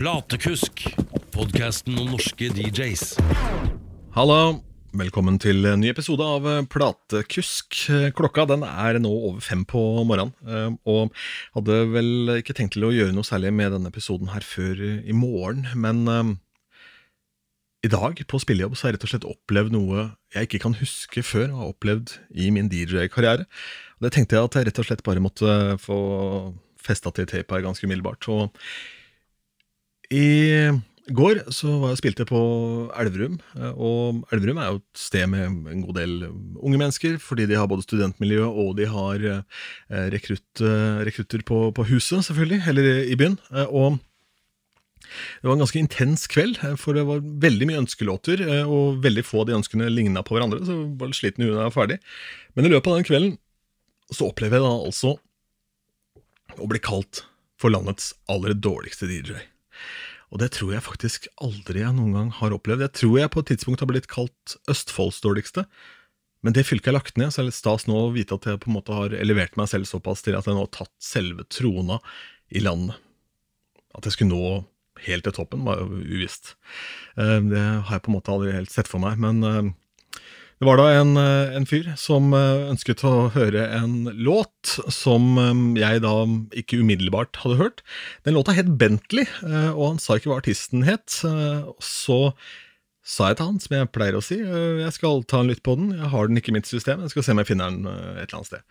Platekusk, podkasten om norske DJs. Hallo, velkommen til en ny episode av Platekusk. Klokka den er nå over fem på morgenen, eh, og hadde vel ikke tenkt til å gjøre noe særlig med denne episoden her før i morgen, men eh, i dag på spillejobb så har jeg rett og slett opplevd noe jeg ikke kan huske før å ha opplevd i min DJ-karriere. Det tenkte jeg at jeg rett og slett bare måtte få festa til tape ganske umiddelbart. Og i går så var jeg spilte på Elverum, eh, og Elverum er jo et sted med en god del unge mennesker, fordi de har både studentmiljø og de har eh, rekrutt, eh, rekrutter på, på huset, selvfølgelig, eller i byen. Og det var en ganske intens kveld, for det var veldig mye ønskelåter, og veldig få av de ønskene ligna på hverandre, så jeg var litt sliten hun jeg var ferdig. Men i løpet av den kvelden så opplever jeg da altså å bli kalt for landets aller dårligste DJ. Og det tror jeg faktisk aldri jeg noen gang har opplevd. Jeg tror jeg på et tidspunkt har blitt kalt Østfolds dårligste. Men det fylket er lagt ned, så er det litt stas nå å vite at jeg på en måte har elevert meg selv såpass til at jeg nå har tatt selve trona i landet. At jeg skulle nå helt til toppen, var jo uvisst. Eh, det har jeg på en måte aldri helt sett for meg. Men eh, det var da en, eh, en, fyr som eh, ønsket å høre en låt som eh, jeg da ikke umiddelbart hadde hørt. Den låta het Bentley, og han sa ikke hva artisten het. Så sa jeg til han, som jeg pleier å si, jeg skal ta en lytt på den. Jeg har den ikke i mitt system, jeg skal se om jeg finner den et eller annet sted.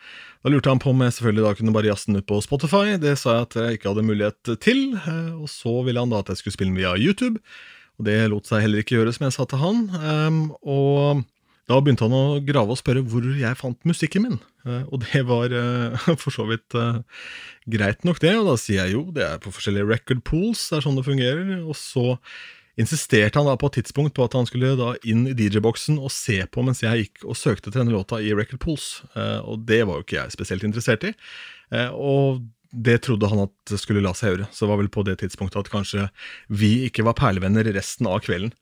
Da lurte han på om jeg selvfølgelig da kunne bare jazze den ut på Spotify. Det sa jeg at jeg ikke hadde mulighet til. Og så ville han da at jeg skulle spille den via YouTube. Og det lot seg heller ikke gjøre, som jeg sa til han. Og da begynte han å grave og spørre hvor jeg fant musikken min. Eh, og det var eh, for så vidt eh, greit nok, det. Og da sier jeg jo det er på forskjellige record pools, det er sånn det fungerer. Og så insisterte han da på et tidspunkt på at han skulle da inn i DJ-boksen og se på mens jeg gikk og søkte til denne låta i record pools. Og det var jo ikke jeg spesielt interessert i. Og det trodde han at skulle la seg gjøre. Så det var vel på det tidspunktet at kanskje vi ikke var perlevenner resten av kvelden.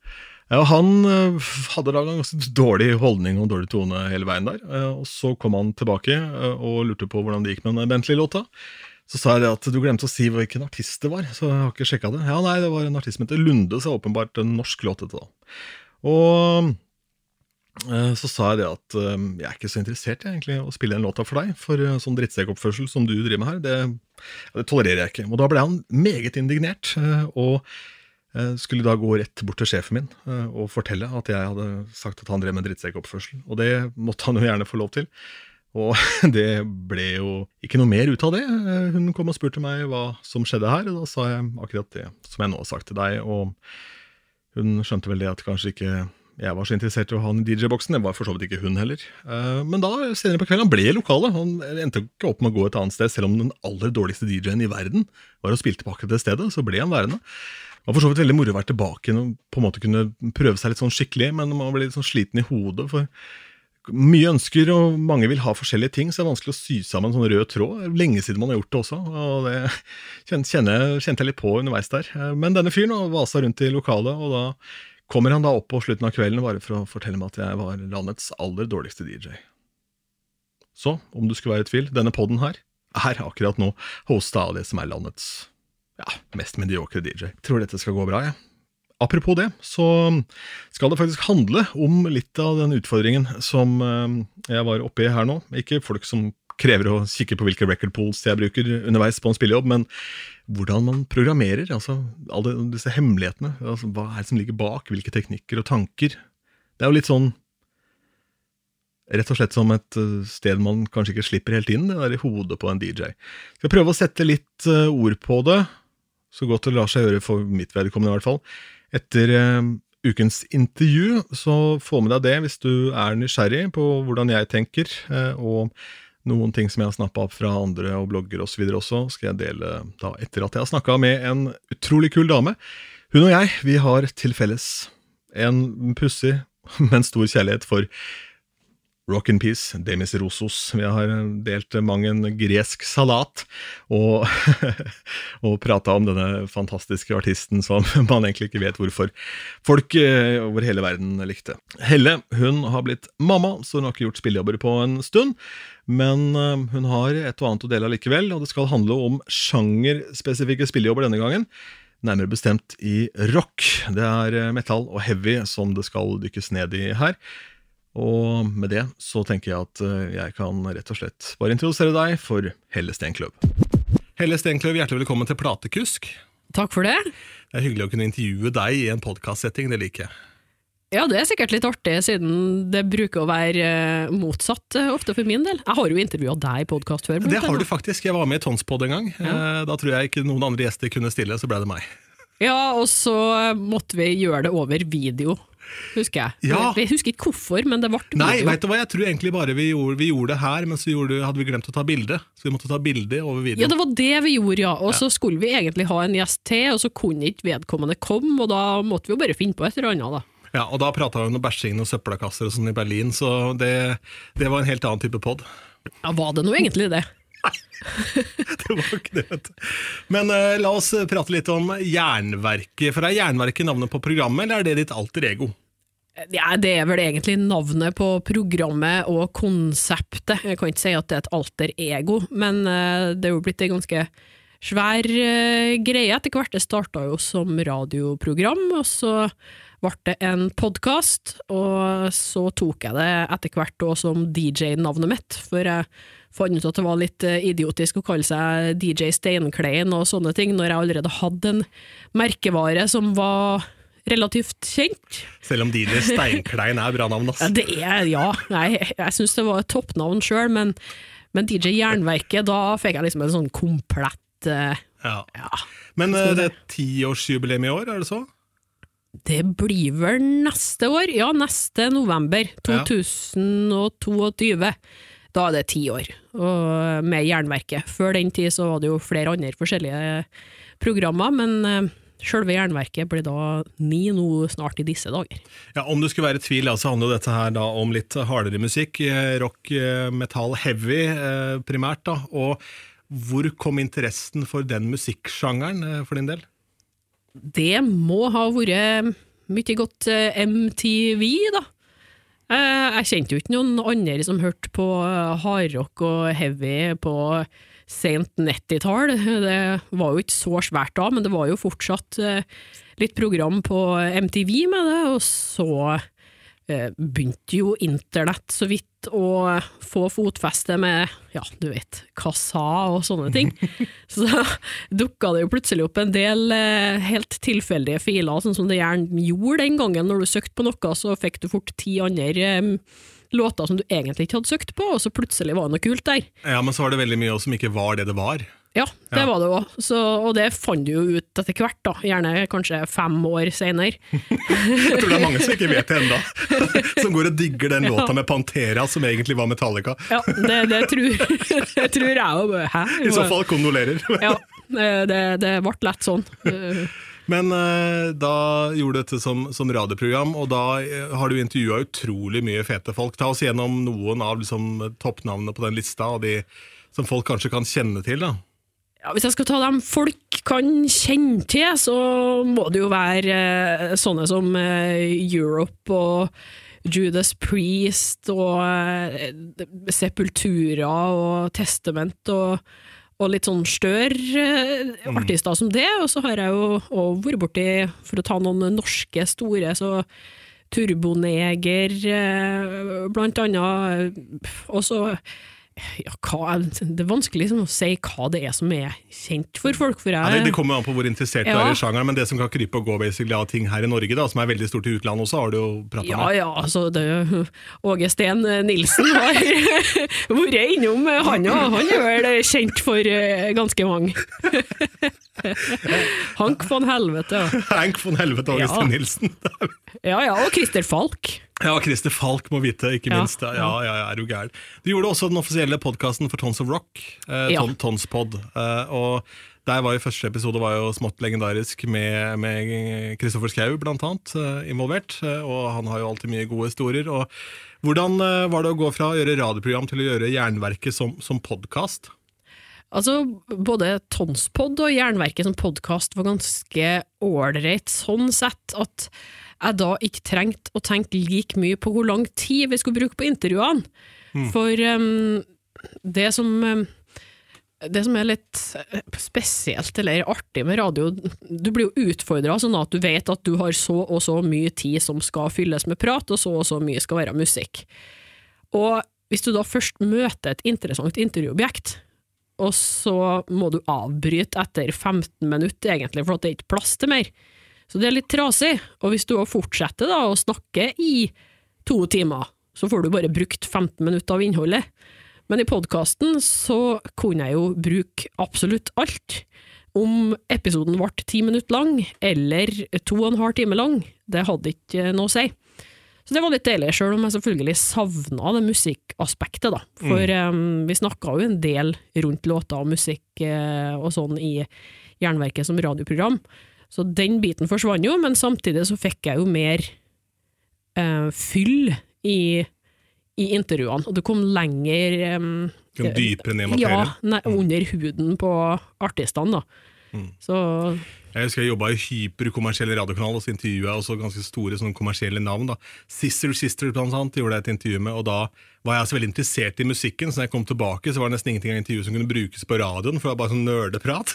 Ja, Han uh, hadde da en ganske dårlig holdning og dårlig tone hele veien der. Uh, og Så kom han tilbake uh, og lurte på hvordan det gikk med den Bentley-låta. Så sa jeg at du glemte å si hvilken artist det var, så jeg har ikke sjekka det. Ja, nei, det var en artist som heter Lunde, så åpenbart en norsk låt. da. Og så sa jeg det at jeg er ikke så interessert jeg, egentlig å spille en låta for deg. For sånn drittsekkoppførsel som du driver med her, det, det tolererer jeg ikke. Og da ble han meget indignert. og Eh, skulle da gå rett bort til sjefen min eh, og fortelle at jeg hadde sagt at han drev med drittsekkoppførsel. Og det måtte han jo gjerne få lov til. Og det ble jo ikke noe mer ut av det. Eh, hun kom og spurte meg hva som skjedde her, og da sa jeg akkurat det som jeg nå har sagt til deg. Og hun skjønte vel det at kanskje ikke jeg var så interessert i å ha han i DJ-boksen. Det var for så vidt ikke hun heller. Men da, senere på kvelden, han ble i lokalet. Han endte ikke opp med å gå et annet sted, selv om den aller dårligste DJ-en i verden var og spilte på akkurat det stedet. Så ble han værende. Var for så vidt veldig moro å være tilbake og på en måte kunne prøve seg litt sånn skikkelig, men man blir litt sånn sliten i hodet. for mye ønsker, og mange vil ha forskjellige ting, så det er vanskelig å sy sammen en sånn rød tråd. Lenge siden man har gjort det også, og det kjente, kjente jeg litt på underveis der. Men denne fyren vasa rundt i lokalet, og da kommer han da opp på slutten av kvelden bare for å fortelle meg at jeg var landets aller dårligste DJ. Så, om du skulle være i tvil, denne poden her er akkurat nå hosta av det som er landets ja, mest mediocre DJ. Tror dette skal gå bra, jeg. Ja. Apropos det, så skal det faktisk handle om litt av den utfordringen som eh, jeg var oppe i her nå. Ikke folk som krever å kikke på hvilke record pools jeg bruker underveis på en spillejobb, men hvordan man programmerer. altså Alle disse hemmelighetene. altså Hva er det som ligger bak? Hvilke teknikker og tanker? Det er jo litt sånn Rett og slett som et eh, sted man kanskje ikke slipper helt inn, det der i hodet på en DJ. Skal prøve å sette litt eh, ord på det, så godt det lar seg gjøre for mitt vedkommende, i hvert fall. Etter eh, ukens intervju, så få med deg det hvis du er nysgjerrig på hvordan jeg tenker, eh, og noen ting som jeg har snappa opp fra andre og blogger osv. Og også, skal jeg dele da etter at jeg har snakka med en utrolig kul dame. Hun og jeg, vi har til felles en pussig, men stor kjærlighet for Rock in peace, Demis Rosos. Vi har delt mang en gresk salat og, og prata om denne fantastiske artisten som man egentlig ikke vet hvorfor folk eh, over hele verden likte. Helle hun har blitt mamma, så hun har ikke gjort spillejobber på en stund. Men eh, hun har et og annet å dele allikevel, og det skal handle om sjangerspesifikke spillejobber denne gangen. Nærmere bestemt i rock. Det er metal og heavy som det skal dykkes ned i her. Og med det så tenker jeg at eh, jeg kan rett og slett bare introdusere deg for Helle Steinkløv. Helle Steinkløv, hjertelig velkommen til Platekusk. Takk for det. Det er hyggelig å kunne intervjue deg i en podkastsetting, det liker jeg. Ja, det er sikkert litt artig, siden det bruker å være eh, motsatt eh, ofte for min del. Jeg har jo intervjua deg i podkast før. Det har du faktisk. Jeg var med i Tonspod en gang. Ja. Da tror jeg ikke noen andre gjester kunne stille, så ble det meg. Ja, og så måtte vi gjøre det over video, husker jeg. Ja. Jeg husker ikke hvorfor, men det ble video. Nei, vet du hva, jeg tror egentlig bare vi gjorde, vi gjorde det her, men så gjorde, hadde vi glemt å ta bilde. Så vi måtte ta bilde over videoen. Ja, det var det vi gjorde, ja. Og så skulle vi egentlig ha en gjest til, og så kunne ikke vedkommende komme, og da måtte vi jo bare finne på et eller annet, da. Ja, og da prata vi om bæsjing og søppelkasser og sånn i Berlin, så det, det var en helt annen type pod. Ja, var det nå egentlig det? Det var ikke det. Men uh, la oss prate litt om Jernverket. For er Jernverket navnet på programmet, eller er det ditt alter ego? Ja, det er vel egentlig navnet på programmet og konseptet. Jeg kan ikke si at det er et alter ego, men uh, det er jo blitt en ganske svær uh, greie etter hvert. Det starta jo som radioprogram, og så ble det en podkast, og så tok jeg det etter hvert også som DJ-navnet mitt, for jeg fant ut at det var litt eh, idiotisk å kalle seg DJ Steinklein og sånne ting, når jeg allerede hadde en merkevare som var relativt kjent. Selv om DJ Steinklein er bra navn, ass. Ja, det er, ja. Jeg, jeg syns det var et toppnavn sjøl, men, men DJ Jernverket, da fikk jeg liksom en sånn komplett eh, Ja. Ja. Men eh, det er tiårsjubileum i år, er det så? Det blir vel neste år? Ja, neste november. 2022. Ja. 2022. Da er det ti år, og med Jernverket. Før den tid så var det jo flere andre forskjellige programmer, men eh, Sjølve Jernverket blir da ni nå snart i disse dager. Ja, Om du skulle være i tvil, så så handler jo dette her da om litt hardere musikk. eh, Rock, metal, heavy eh, primært. da, Og hvor kom interessen for den musikksjangeren eh, for din del? Det må ha vært mye godt eh, MTV, da. Eh, Jeg kjente jo ikke noen andre som hørte på eh, hardrock og heavy på sent 90-tall. Det var jo ikke så svært da, men det var jo fortsatt eh, litt program på MTV med det, og så begynte jo internett så vidt å få fotfeste med, ja, du vet, kassa og sånne ting. Så dukka det jo plutselig opp en del eh, helt tilfeldige filer, sånn som det gjerne gjorde den gangen. Når du søkte på noe, så fikk du fort ti andre eh, låter som du egentlig ikke hadde søkt på, og så plutselig var det noe kult der. Ja, Men så var det veldig mye som ikke var det det var. Ja, det Ja. var det òg, og det fant du jo ut etter hvert, da. Gjerne kanskje fem år seinere. Jeg tror det er mange som ikke vet det ennå. Som går og digger den låta med Pantera, som egentlig var Metallica. Ja, det, det tror, det tror jeg òg. Hæ? I så fall kondolerer. Ja, det, det ble lett sånn. Men eh, da gjorde du dette som, som radioprogram, og da eh, har du intervjua utrolig mye fete folk. Ta oss gjennom noen av liksom, toppnavnene på den lista, og de som folk kanskje kan kjenne til. da. Ja, hvis jeg skal ta dem folk kan kjenne til, så må det jo være eh, sånne som eh, Europe og Judas Priest og eh, Sepultura og Testament og, og litt sånn større eh, artister som det. Og så har jeg jo òg vært borti, for å ta noen norske store, så Turboneger, eh, blant annet. Og så ja, hva, Det er vanskelig liksom, å si hva det er som er kjent for folk. For Ja, det, det kommer an på hvor interessert du er i sjangeren, men det som kan krype og gå basically av ting her i Norge, da, som er veldig stort i utlandet også, har du jo prata ja, med. ja, altså det, Åge Steen Nilsen har vært innom, han òg. Han er vel kjent for eh, ganske mange. Hank von Helvete. Hank von Helvete Åge Ja. Augustin Nilsen. Ja ja, og Christer Falk. Ja, Christer Falk må vite, ikke minst. Ja, ja, ja, er du gæren. Du gjorde også den offisielle podkasten for Tons of Rock, eh, Ja. Ton, Tonspod. Eh, og der var jo første episode var jo smått legendarisk med, med Kristoffer Schou blant annet eh, involvert. eh, og han har jo alltid mye gode historier. Og hvordan eh, var det å gå fra å gjøre radioprogram til å gjøre Jernverket som, som podkast? Altså, både Tonspod og Jernverket som podkast var ganske ålreit, sånn sett at jeg da ikke trengte å tenke like mye på hvor lang tid vi skulle bruke på intervjuene. For um, det som um, det som er litt spesielt eller artig med radio, du blir jo utfordra sånn at du vet at du har så og så mye tid som skal fylles med prat, og så og så mye skal være musikk. Og hvis du da først møter et interessant intervjuobjekt, og så må du avbryte etter 15 minutter, egentlig, for at det er ikke plass til mer. Så det er litt trasig, og hvis du fortsetter da å snakke i to timer, så får du bare brukt 15 minutter av innholdet. Men i podkasten så kunne jeg jo bruke absolutt alt. Om episoden ble ti minutter lang, eller to og en halv time lang, det hadde ikke noe å si. Så det var litt deilig, sjøl om jeg selvfølgelig savna det musikkaspektet, da. For um, vi snakka jo en del rundt låter og musikk uh, og sånn i Jernverket som radioprogram, så den biten forsvant jo, men samtidig så fikk jeg jo mer uh, fyll i i intervjuene, og det kom lenger um, Kom dypere ned i materien? Ja, ne, under huden på artistene, da. Mm. Så Jeg husker jeg jobba i hyperkommersielle radiokanaler, og så intervjua jeg også ganske store sånne kommersielle navn. da. Sister Sister blant annet, gjorde jeg et intervju med, og da var jeg så veldig interessert i musikken, så når jeg kom tilbake, så var det nesten ingenting av intervjuet som kunne brukes på radioen, for det var bare sånn nerdeprat.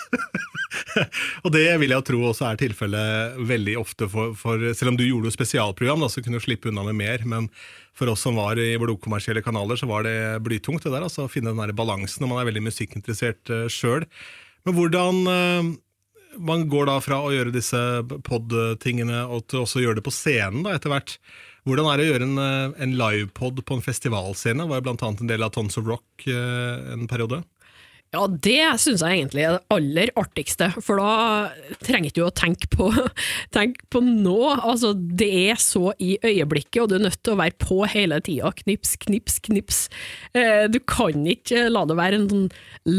og det vil jeg tro også er tilfellet veldig ofte, for, for selv om du gjorde jo spesialprogram, da, så kunne du slippe unna med mer, men for oss som var i blodkommersielle kanaler, så var det blytungt det der, altså å finne den der balansen når man er veldig musikkinteressert uh, sjøl. Men hvordan uh, man går da fra å gjøre disse pod-tingene og til også å gjøre det på scenen da etter hvert. Hvordan er det å gjøre en, eh, en livepod på en festivalscene? Var jo annet en del av Tons of Rock uh, en periode. Ja, det syns jeg egentlig er det aller artigste, for da trenger du å tenke på, tenke på nå. Altså, det er så i øyeblikket, og du er nødt til å være på hele tida. Knips, knips, knips. Eh, du kan ikke la det være en sånn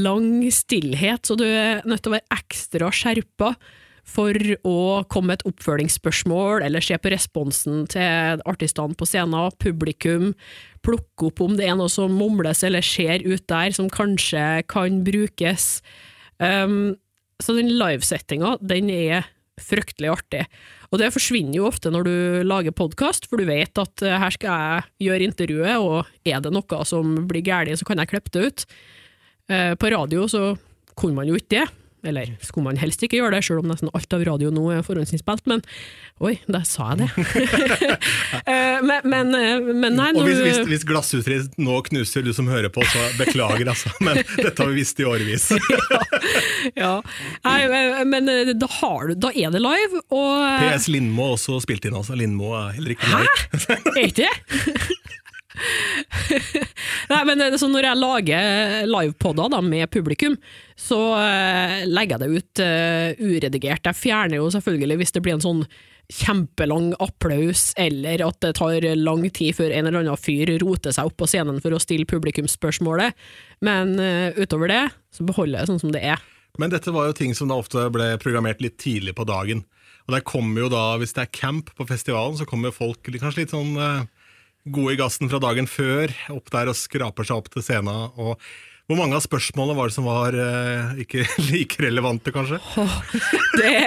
lang stillhet, så du er nødt til å være ekstra skjerpa for å komme med et oppfølgingsspørsmål, eller se på responsen til artistene på scenen, publikum, plukke opp om det er noe som mumles eller skjer ut der som kanskje kan brukes. Um, så den livesettinga, den er fryktelig artig. Og det forsvinner jo ofte når du lager podkast, for du vet at uh, her skal jeg gjøre intervjuet, og er det noe som blir galt, så kan jeg klippe det ut. Uh, på radio så kunne man jo ikke det. Eller skulle man helst ikke gjøre det, selv om nesten alt av radio nå er forhåndsinnspilt, men oi, der sa jeg det. Eh, men, men, men, nei Og hvis, hvis, hvis glasshuset nå knuser du som hører på, så beklager, altså. Men dette har vi visst i årevis. ja. Nei, men da, har du, da er det live, og PS Lindmo også spilt inn, altså. Lindmo er heller ikke live. Hæ? Er ikke det? Nei, men så Når jeg lager livepodder med publikum, så uh, legger jeg det ut uh, uredigert. Jeg fjerner jo selvfølgelig hvis det blir en sånn kjempelang applaus, eller at det tar lang tid før en eller annen fyr roter seg opp på scenen for å stille publikumsspørsmålet. Men utover det, så beholder jeg det sånn som det er. Men dette var jo ting som da ofte ble programmert litt tidlig på dagen. Og der kommer jo da, Hvis det er camp på festivalen, så kommer folk kanskje litt sånn gode i gassen fra dagen før, opp der og skraper seg opp til scenen. og hvor mange av spørsmålene var det som var eh, ikke like relevante, kanskje? Oh, det,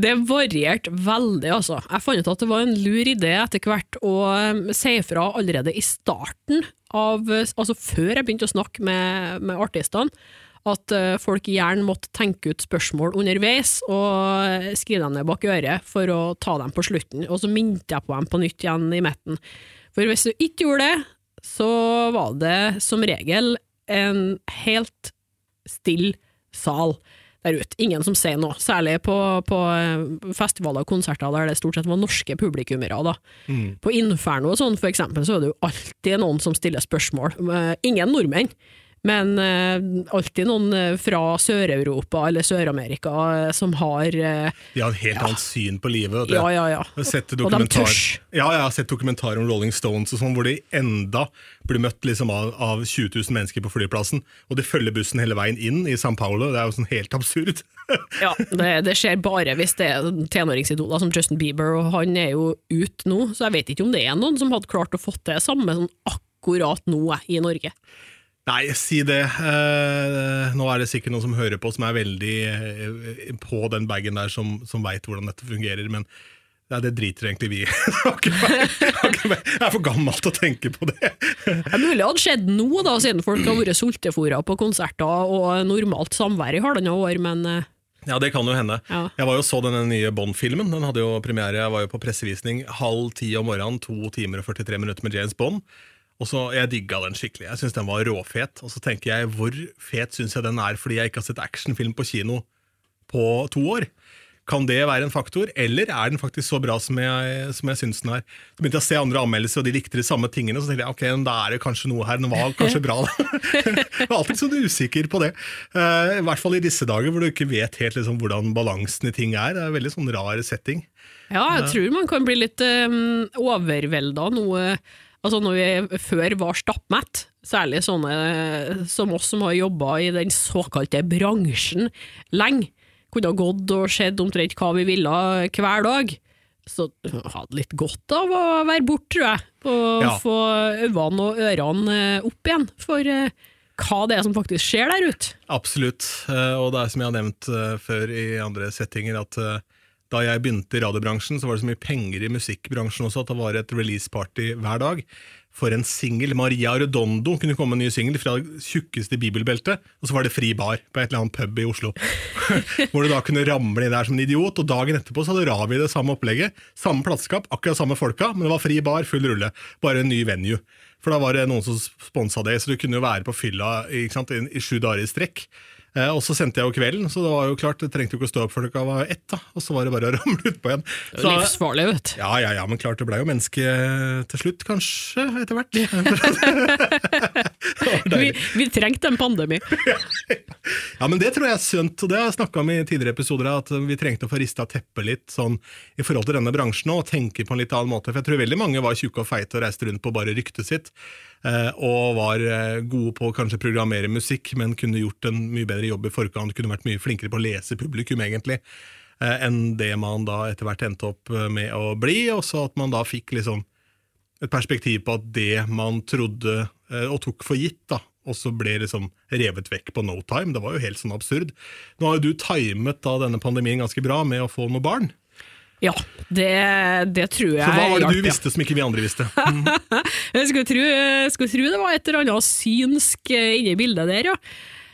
det varierte veldig, altså. Jeg fant ut at det var en lur idé etter hvert å um, si fra allerede i starten av Altså før jeg begynte å snakke med, med artistene. At uh, folk gjerne måtte tenke ut spørsmål underveis og skrive dem ned bak øret for å ta dem på slutten. Og så minte jeg på dem på nytt igjen i midten. For hvis du ikke gjorde det, så var det som regel en helt still sal der ute. Ingen som sier noe, særlig på, på, festivaler og konserter der det stort sett var norske publikummere. Da. Mm. På Inferno og sånn, for eksempel, så er det jo alltid noen som stiller spørsmål. Eh, ingen nordmenn. Men uh, alltid noen eh, fra Sør-Europa eller Sør-Amerika uh, som har De har et helt ja. annet syn på livet. Ja, ja, ja. Sett og de tørs. Ja, jeg har sett dokumentarer om Rolling Stones og sånn, hvor de enda blir møtt liksom, av, av 20 000 mennesker på flyplassen, og de følger bussen hele veien inn i San Paulo. Det er jo sånn helt absurd. ja, det, det, skjer bare hvis det er tenåringsidoler som Justin Bieber, og han er jo ute nå, så jeg vet ikke om det er noen som hadde klart å få til det samme sånn akkurat nå i Norge. Nei, si det. Eh, nå er det sikkert noen som hører på som er veldig eh, på den bagen der, som, som veit hvordan dette fungerer. Men Nei, det driter egentlig vi i. Jeg er for gammel til å tenke på det. Det er mulig det hadde skjedd nå, da, siden folk har vært sultefòra på konserter og normalt samvær i halvannet år, men eh, Ja, det kan jo hende. Ja. Jeg var jo så denne nye Bond-filmen. Den hadde jo premiere, Jeg var jo på pressevisning halv ti om morgenen, to timer og 43 minutter med James Bond. Og så, Jeg digga den skikkelig. Jeg syns den var råfet. Og så tenker jeg, hvor fet syns jeg den er fordi jeg ikke har sett actionfilm på kino på to år? Kan det være en faktor, eller er den faktisk så bra som jeg, som jeg syns den er? Så begynte jeg å se andre anmeldelser, og de likte de samme tingene. Så tenkte jeg ok, da er det kanskje noe her. Den var kanskje bra. jeg var alltid sånn usikker på det. Uh, I hvert fall i disse dager hvor du ikke vet helt liksom, hvordan balansen i ting er. Det er en veldig sånn rar setting. ja, jeg tror man kan bli litt um, overvelda noe eh, Altså når vi før var stappmett, særlig sånne som oss som har jobba i den såkalte bransjen lenge, kunne ha gått og sett omtrent hva vi ville hver dag. Så hadde litt godt av å være borte, tror jeg. Og Ja. få øynene og ørene eh, opp igjen for eh, hva det er som faktisk skjer der ute. Absolutt. Eh, Og det er som jeg har nevnt før i andre settinger, at da jeg begynte i radiobransjen, så var det så mye penger i musikkbransjen også at det var et release-party hver dag. For en singel. Maria Redondo kunne komme med en ny singel fra det tjukkeste bibelbeltet, og så var det fri bar på et eller annet pub i Oslo. Hvor du da kunne ramle inn der som en idiot, og dagen etterpå så hadde Ravi det samme opplegget. Samme plateskap, akkurat samme folka, men det var fri bar, full rulle. Bare en ny venue. For da var det noen som sponsa det, så du kunne jo være på fylla i sju dager i strekk. Eh, og så sendte jeg jo kvelden, så det var jo klart, det trengte jo ikke å stå opp før klokka var ett. da, Og så var det bare å ramle utpå igjen. Så, livsfarlig, vet du. ja, ja, ja, men klart det ble jo menneske til slutt, kanskje, etter hvert. Vi, vi trengte en pandemi. Ja, men det tror jeg er sunt, og det har jeg snakka om i tidligere episoder, at vi trengte å få rista teppet litt sånn i forhold til denne bransjen og tenke på en litt annen måte. For jeg tror veldig mange var tjukke og feite og reiste rundt på bare ryktet sitt, eh, og var eh, gode på å kanskje programmere musikk, men kunne gjort en mye bedre jobb i forkant, kunne vært mye flinkere på å lese publikum, egentlig, eh, enn det man da etter hvert endte opp eh, med å bli, og så at man da fikk liksom et perspektiv på at det man trodde eh, og tok for gitt, da, også ble liksom revet vekk på no time. Det var jo helt sånn absurd. Nå har jo du timet da denne pandemien ganske bra med å få noen barn. Ja, det, det tror jeg Så hva var det du ja. visste som ikke vi andre visste? Jeg skulle tro, skulle tro det var et eller annet synsk eh, inni bildet der, ja.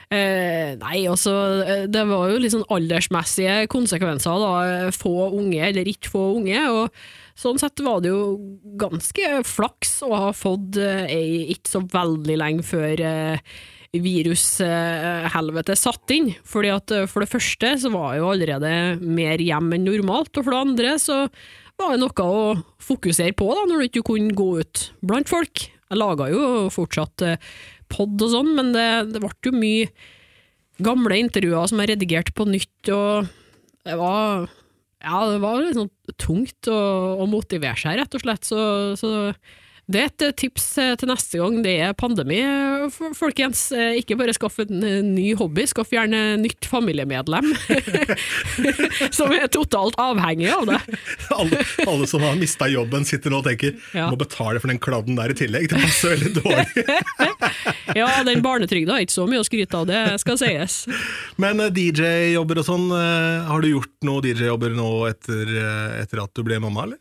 Eh, nei, altså, eh, det var jo litt sånn aldersmessige konsekvenser, da. Få unge eller ikke få unge. og Sånn sett var det jo ganske flaks å ha fått eh, ei ikke så veldig lenge før eh, virushelvete satt inn. Fordi at eh, For det første så var jeg jo allerede mer hjem enn normalt, og for det andre så var det noe å fokusere på da, når du ikke kunne gå ut blant folk. Jeg laga jo fortsatt eh, pod og sånn, men det, det ble jo mye gamle intervjuer som jeg redigerte på nytt, og det var ja, det var litt sånn tungt å, å motivere seg, rett og slett. Så, så det er et eh, tips eh, til neste gang det er pandemi, eh, folkens. Ikke bare skaff en ny hobby, skaff gjerne nytt familiemedlem som er totalt avhengig av det. alle, alle som har mista jobben, sitter nå og tenker Ja. må betale for den kladden der i tillegg. Det passer veldig dårlig. Ja, den barnetrygda er ikke så mye å skryte av, det skal sies. Men DJ-jobber og sånn, har du gjort noe DJ-jobber nå etter, etter at du ble mamma, eller?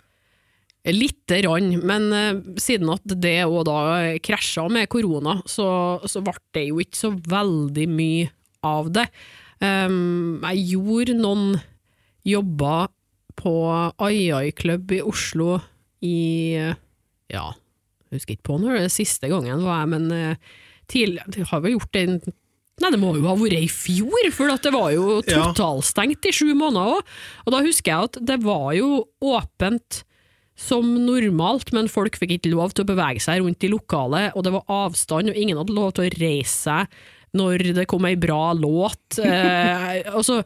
Lite grann, men eh, siden at det òg da krasja med korona, så, så ble det jo ikke så veldig mye av det. Um, jeg gjorde noen jobber på AI-klubb Club i Oslo i Ja, jeg husker ikke på når det siste gangen var jeg, men uh, tidlig, har vel gjort det Nei, det må jo ha vært i fjor, for at det var jo totalstengt i sju måneder òg. Og da husker jeg at det var jo åpent som normalt, men folk fikk ikke lov til å bevege seg rundt i lokalet, og det var avstand, og ingen hadde lov til å reise seg når det kom ei bra låt. Eh, altså,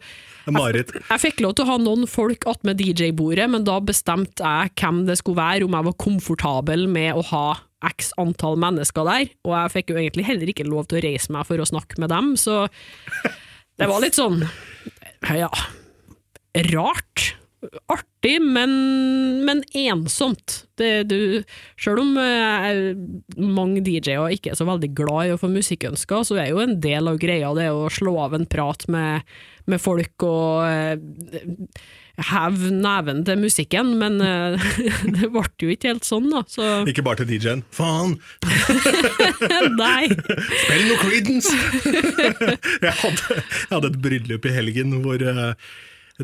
jeg, jeg fikk lov til å ha noen folk attmed DJ-bordet, men da bestemte jeg hvem det skulle være, om jeg var komfortabel med å ha x antall mennesker der, og jeg fikk jo egentlig heller ikke lov til å reise meg for å snakke med dem, så det var litt sånn, ja, rart. Artig, men, men ensomt. Det, du, selv om eh, mange DJ-er ikke er så veldig glad i å få musikkønsker, så er jo en del av greia det å slå av en prat med, med folk og uh, heve neven til musikken, men uh, det ble jo ikke helt sånn, da. Så Ikke bare til DJ-en. Faen, nei. spill noe Creedence! jeg, hadde, jeg hadde et bryllup i helgen hvor eh,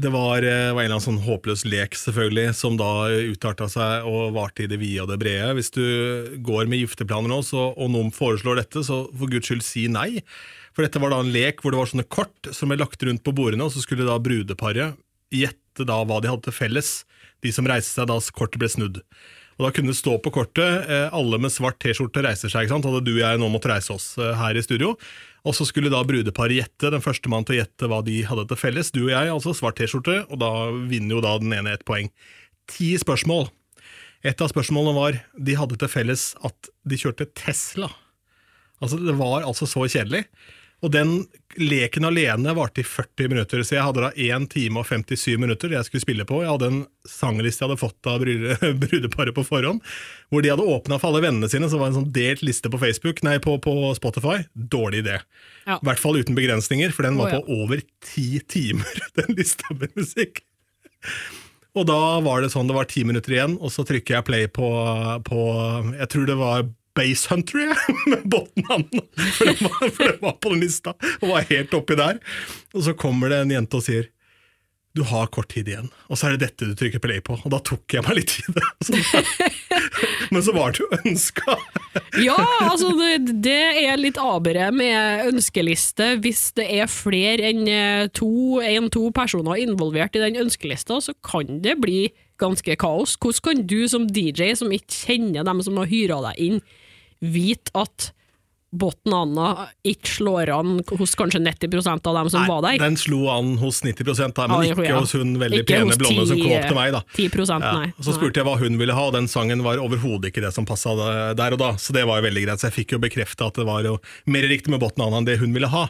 det var, eh, var en eller annen sånn håpløs lek, selvfølgelig, som da utarta seg og varte i det vide og det brede. Hvis du går med gifteplaner nå, så, og noen foreslår dette, så for guds skyld si nei. For dette var da en lek hvor det var sånne kort som ble lagt rundt på bordene, og så skulle da brudeparet gjette da hva de hadde til felles, de som reiste seg da kortet ble snudd. Og Da kunne det stå på kortet eh, alle med svart T-skjorte reiser seg. ikke sant? Hadde du og jeg nå måtte reise oss eh, her i studio. Og så skulle da brudeparet gjette, den første mann til å gjette hva de hadde til felles. Du og jeg, altså svart T-skjorte, og da vinner jo da den ene ett poeng. Ti spørsmål. Et av spørsmålene var de hadde til felles at de kjørte Tesla. Altså Det var altså så kjedelig. Og den leken alene varte i 40 minutter, så jeg hadde da 1 time og 57 minutter jeg skulle spille på. Jeg hadde en sangliste jeg hadde fått av brudeparet på forhånd, hvor de hadde åpna for alle vennene sine, så var en sånn delt liste på Facebook, nei, på, på Spotify. Dårlig idé. Ja. I hvert fall uten begrensninger, for den var oh, ja. på over ti timer, den lista med musikk. Og da var det sånn, det var ti minutter igjen, og så trykker jeg play på, på Jeg tror det var Base Hunter, jeg, med båtnavn. For, den var- var på den lista, og var helt oppi der. Og så kommer det en jente og sier du har kort tid igjen, og så er det dette du trykker play på. Og da tok jeg meg litt tid. Men så var det jo ønska. Ja, altså det, det er litt abere med ønskeliste. Hvis det er flere enn eh, to, en-to personer involvert i den ønskelista, så kan det bli ganske kaos. Hvordan kan du som DJ, som ikke kjenner dem som har hyra deg inn, vite at Botten Anna ikke slår an hos kanskje 90% av dem som var der? Den slo an hos 90 der, men Ja, ikke ja. hos hun veldig Ikke pene blonde blonde som kom opp til meg. da. 10 Ja, nei. så spurte jeg hva hun ville ha, og den sangen var overhodet ikke det som passa der og da. Så det var jo veldig greit. Så jeg fikk jo bekrefta at det var jo mer riktig med Botten Anna enn det hun ville ha.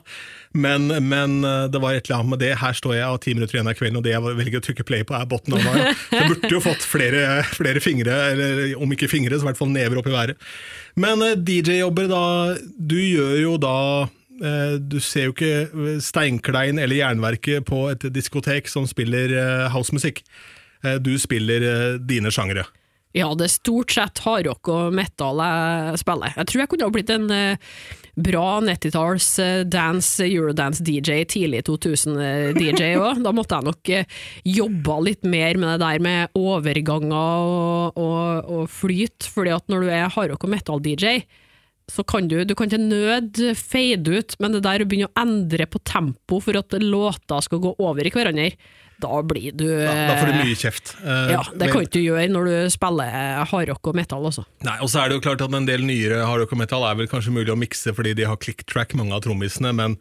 Men, men eh, det var et eller annet med det. Her står jeg og ti minutter igjen av kvelden, og det jeg velger å trykke play på, er Botten meg. Jeg burde jo fått flere, flere fingre, eller om ikke fingre, så i hvert fall never opp i været. Men eh, DJ-jobber, da. Du gjør jo da eh, du ser jo ikke Steinklein eller Jernverket på et diskotek som spiller housemusikk. Du spiller dine sjangere. Ja, det er stort sett hardrock og metal jeg spiller. Jeg tror jeg kunne ha blitt en eh, bra 90-talls eh, dance, eurodance-DJ, tidlig 2000-DJ òg. Da måtte jeg nok eh, jobba litt mer med det der med overganger og, og, og flyt, fordi at når du er hardrock og metal-DJ, så kan du, du kan til nød fade ut, men det der å begynne å endre på tempo for at låter skal gå over i hverandre, da blir du Da, da får du mye kjeft. Uh, ja, det men- kan ikke du gjøre når du spiller hardrock og metal også. Nei, og så er det jo klart at En del nyere hardrock og metal er vel kanskje mulig å mikse fordi de har click-track, mange av trommisene, men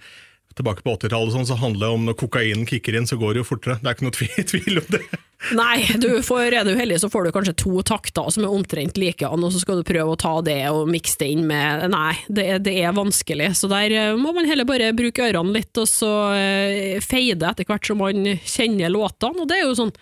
tilbake på 80-tallet sånn, så handler det om når kokainen kicker inn, så går det jo fortere. Det er ikke noe tvil, om det. Nei, du får, er du heldig så får du kanskje to takter som er omtrent like, og så skal du prøve å ta det og mikse det inn med Nei, det, det er vanskelig. Så der eh, må man heller bare bruke ørene litt, og så eh, feide etter hvert som man kjenner låtene. Og det er jo sånn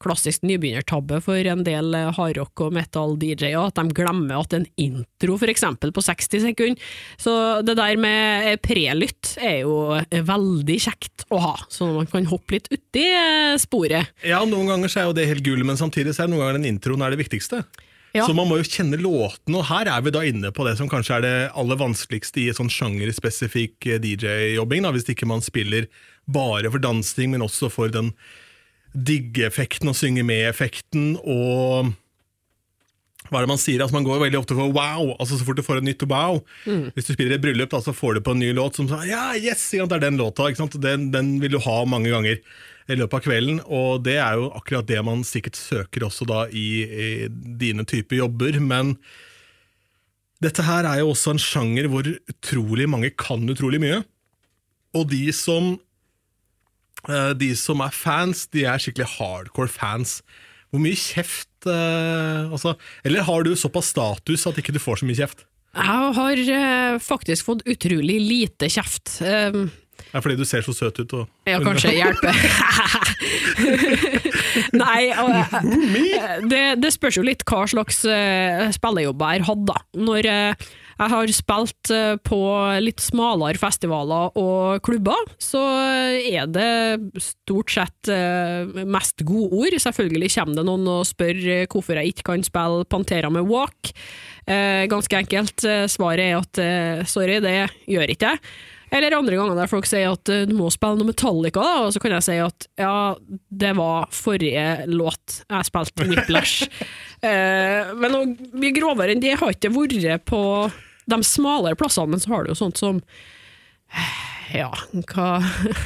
klassisk nybegynnertabbe for en del eh, hardrock- og metal-DJ-er, at de glemmer at en intro for eksempel på 60 sekunder. Så det der med prelytt er jo eh, veldig kjekt å ha, så man kan hoppe litt uti eh, sporet. Ja, Noen ganger så er jo det helt gull, men samtidig så er det noen ganger den introen er det viktigste. Ja. Så man må jo kjenne låtene, og her er vi da inne på det som kanskje er det aller vanskeligste i sånn sjangerspesifikk eh, DJ-jobbing, hvis ikke man spiller bare for dansing, men også for den digge-effekten og synge med-effekten, og hva er det man sier? Altså, man går veldig ofte for wow, altså så fort du får et nytt wow. Hvis du spiller et bryllup, da, så får du på en ny låt som sånn, ja, yes, det er den låta. Ikke? Den, den vil du ha mange ganger i løpet av kvelden, og det er jo akkurat det man sikkert søker også da i, i dine typer jobber, men dette her er jo også en sjanger hvor utrolig mange kan utrolig mye, og de som de som er fans, de er skikkelig hardcore fans. Hvor mye kjeft eh, altså, Eller har du såpass status at ikke du får så mye kjeft? Jeg har eh, faktisk fått utrolig lite kjeft. Um, Det er fordi du ser så søt ut. Og, ja, kanskje hjelper. Nei, og, eh, det, det spørs jo litt hva slags uh, spillejobber jeg har hatt, da. Når eh, jeg har spilt eh, på litt smalere festivaler og klubber, så er det stort sett eh, mest godord. Selvfølgelig kommer det noen og spør eh, hvorfor jeg ikke kan spille Pantera med Walk. Ganske enkelt. Svaret er at sorry, det gjør ikke jeg. Eller andre ganger der folk sier at du må spille noe Metallica, da, og så kan jeg si at ja, det var forrige låt jeg spilte Whiplash. eh, men noe mye grovere enn det har ikke vært på de smalere plassene, men så har du jo sånt som ja, hva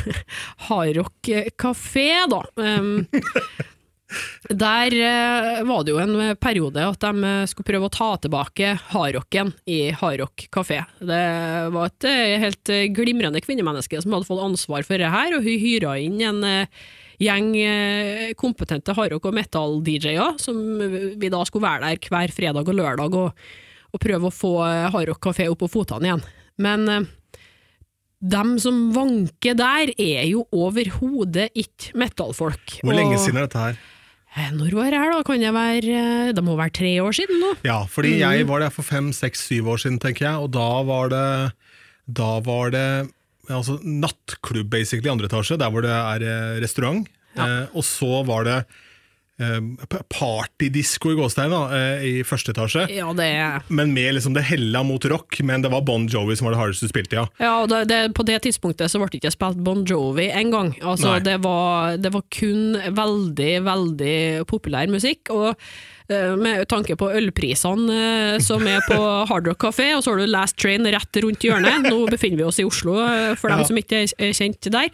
Hardrock kafé, da. Um, der uh, var det jo en periode at de eh, skulle prøve å ta tilbake hardrocken i Hardrock kafé. Det var et eh, helt glimrende kvinnemenneske som hadde fått ansvar for det her, og hun hyra inn en uh, gjeng kompetente hardrock- og metal-DJ-er, som vi da skulle være der hver fredag og lørdag og, og prøve å få Harrock Hardrock kafé opp på fotene igjen. Men eh, dem som vanker der, er jo overhodet ikke metallfolk. Hvor lenge siden er dette her? Eh, Når var det her, da? Kan det være eh, Det må være tre år siden nå? Ja, fordi jeg var der for fem, seks, syv år siden, tenker jeg, og da var det Da var det altså, nattklubb, basically, i andre etasje, der hvor det er eh, restaurant. Ja. Eh, og så var det eh, partydisko i gåstein da, eh, i første etasje. Ja, det Men med liksom det hella mot rock, men det var Bon Jovi som var det hardeste du spilte, ja. Ja, og det, det, på det tidspunktet så ble det ikke spilt Bon Jovi engang. Altså, det, var, det var kun veldig, veldig populær musikk. Og med tanke på ølprisene eh, som er på Hard Rock Café, og så har du Last Train rett rundt hjørnet. Nå befinner vi oss i Oslo, for for Ja. dem som ikke er kjent der.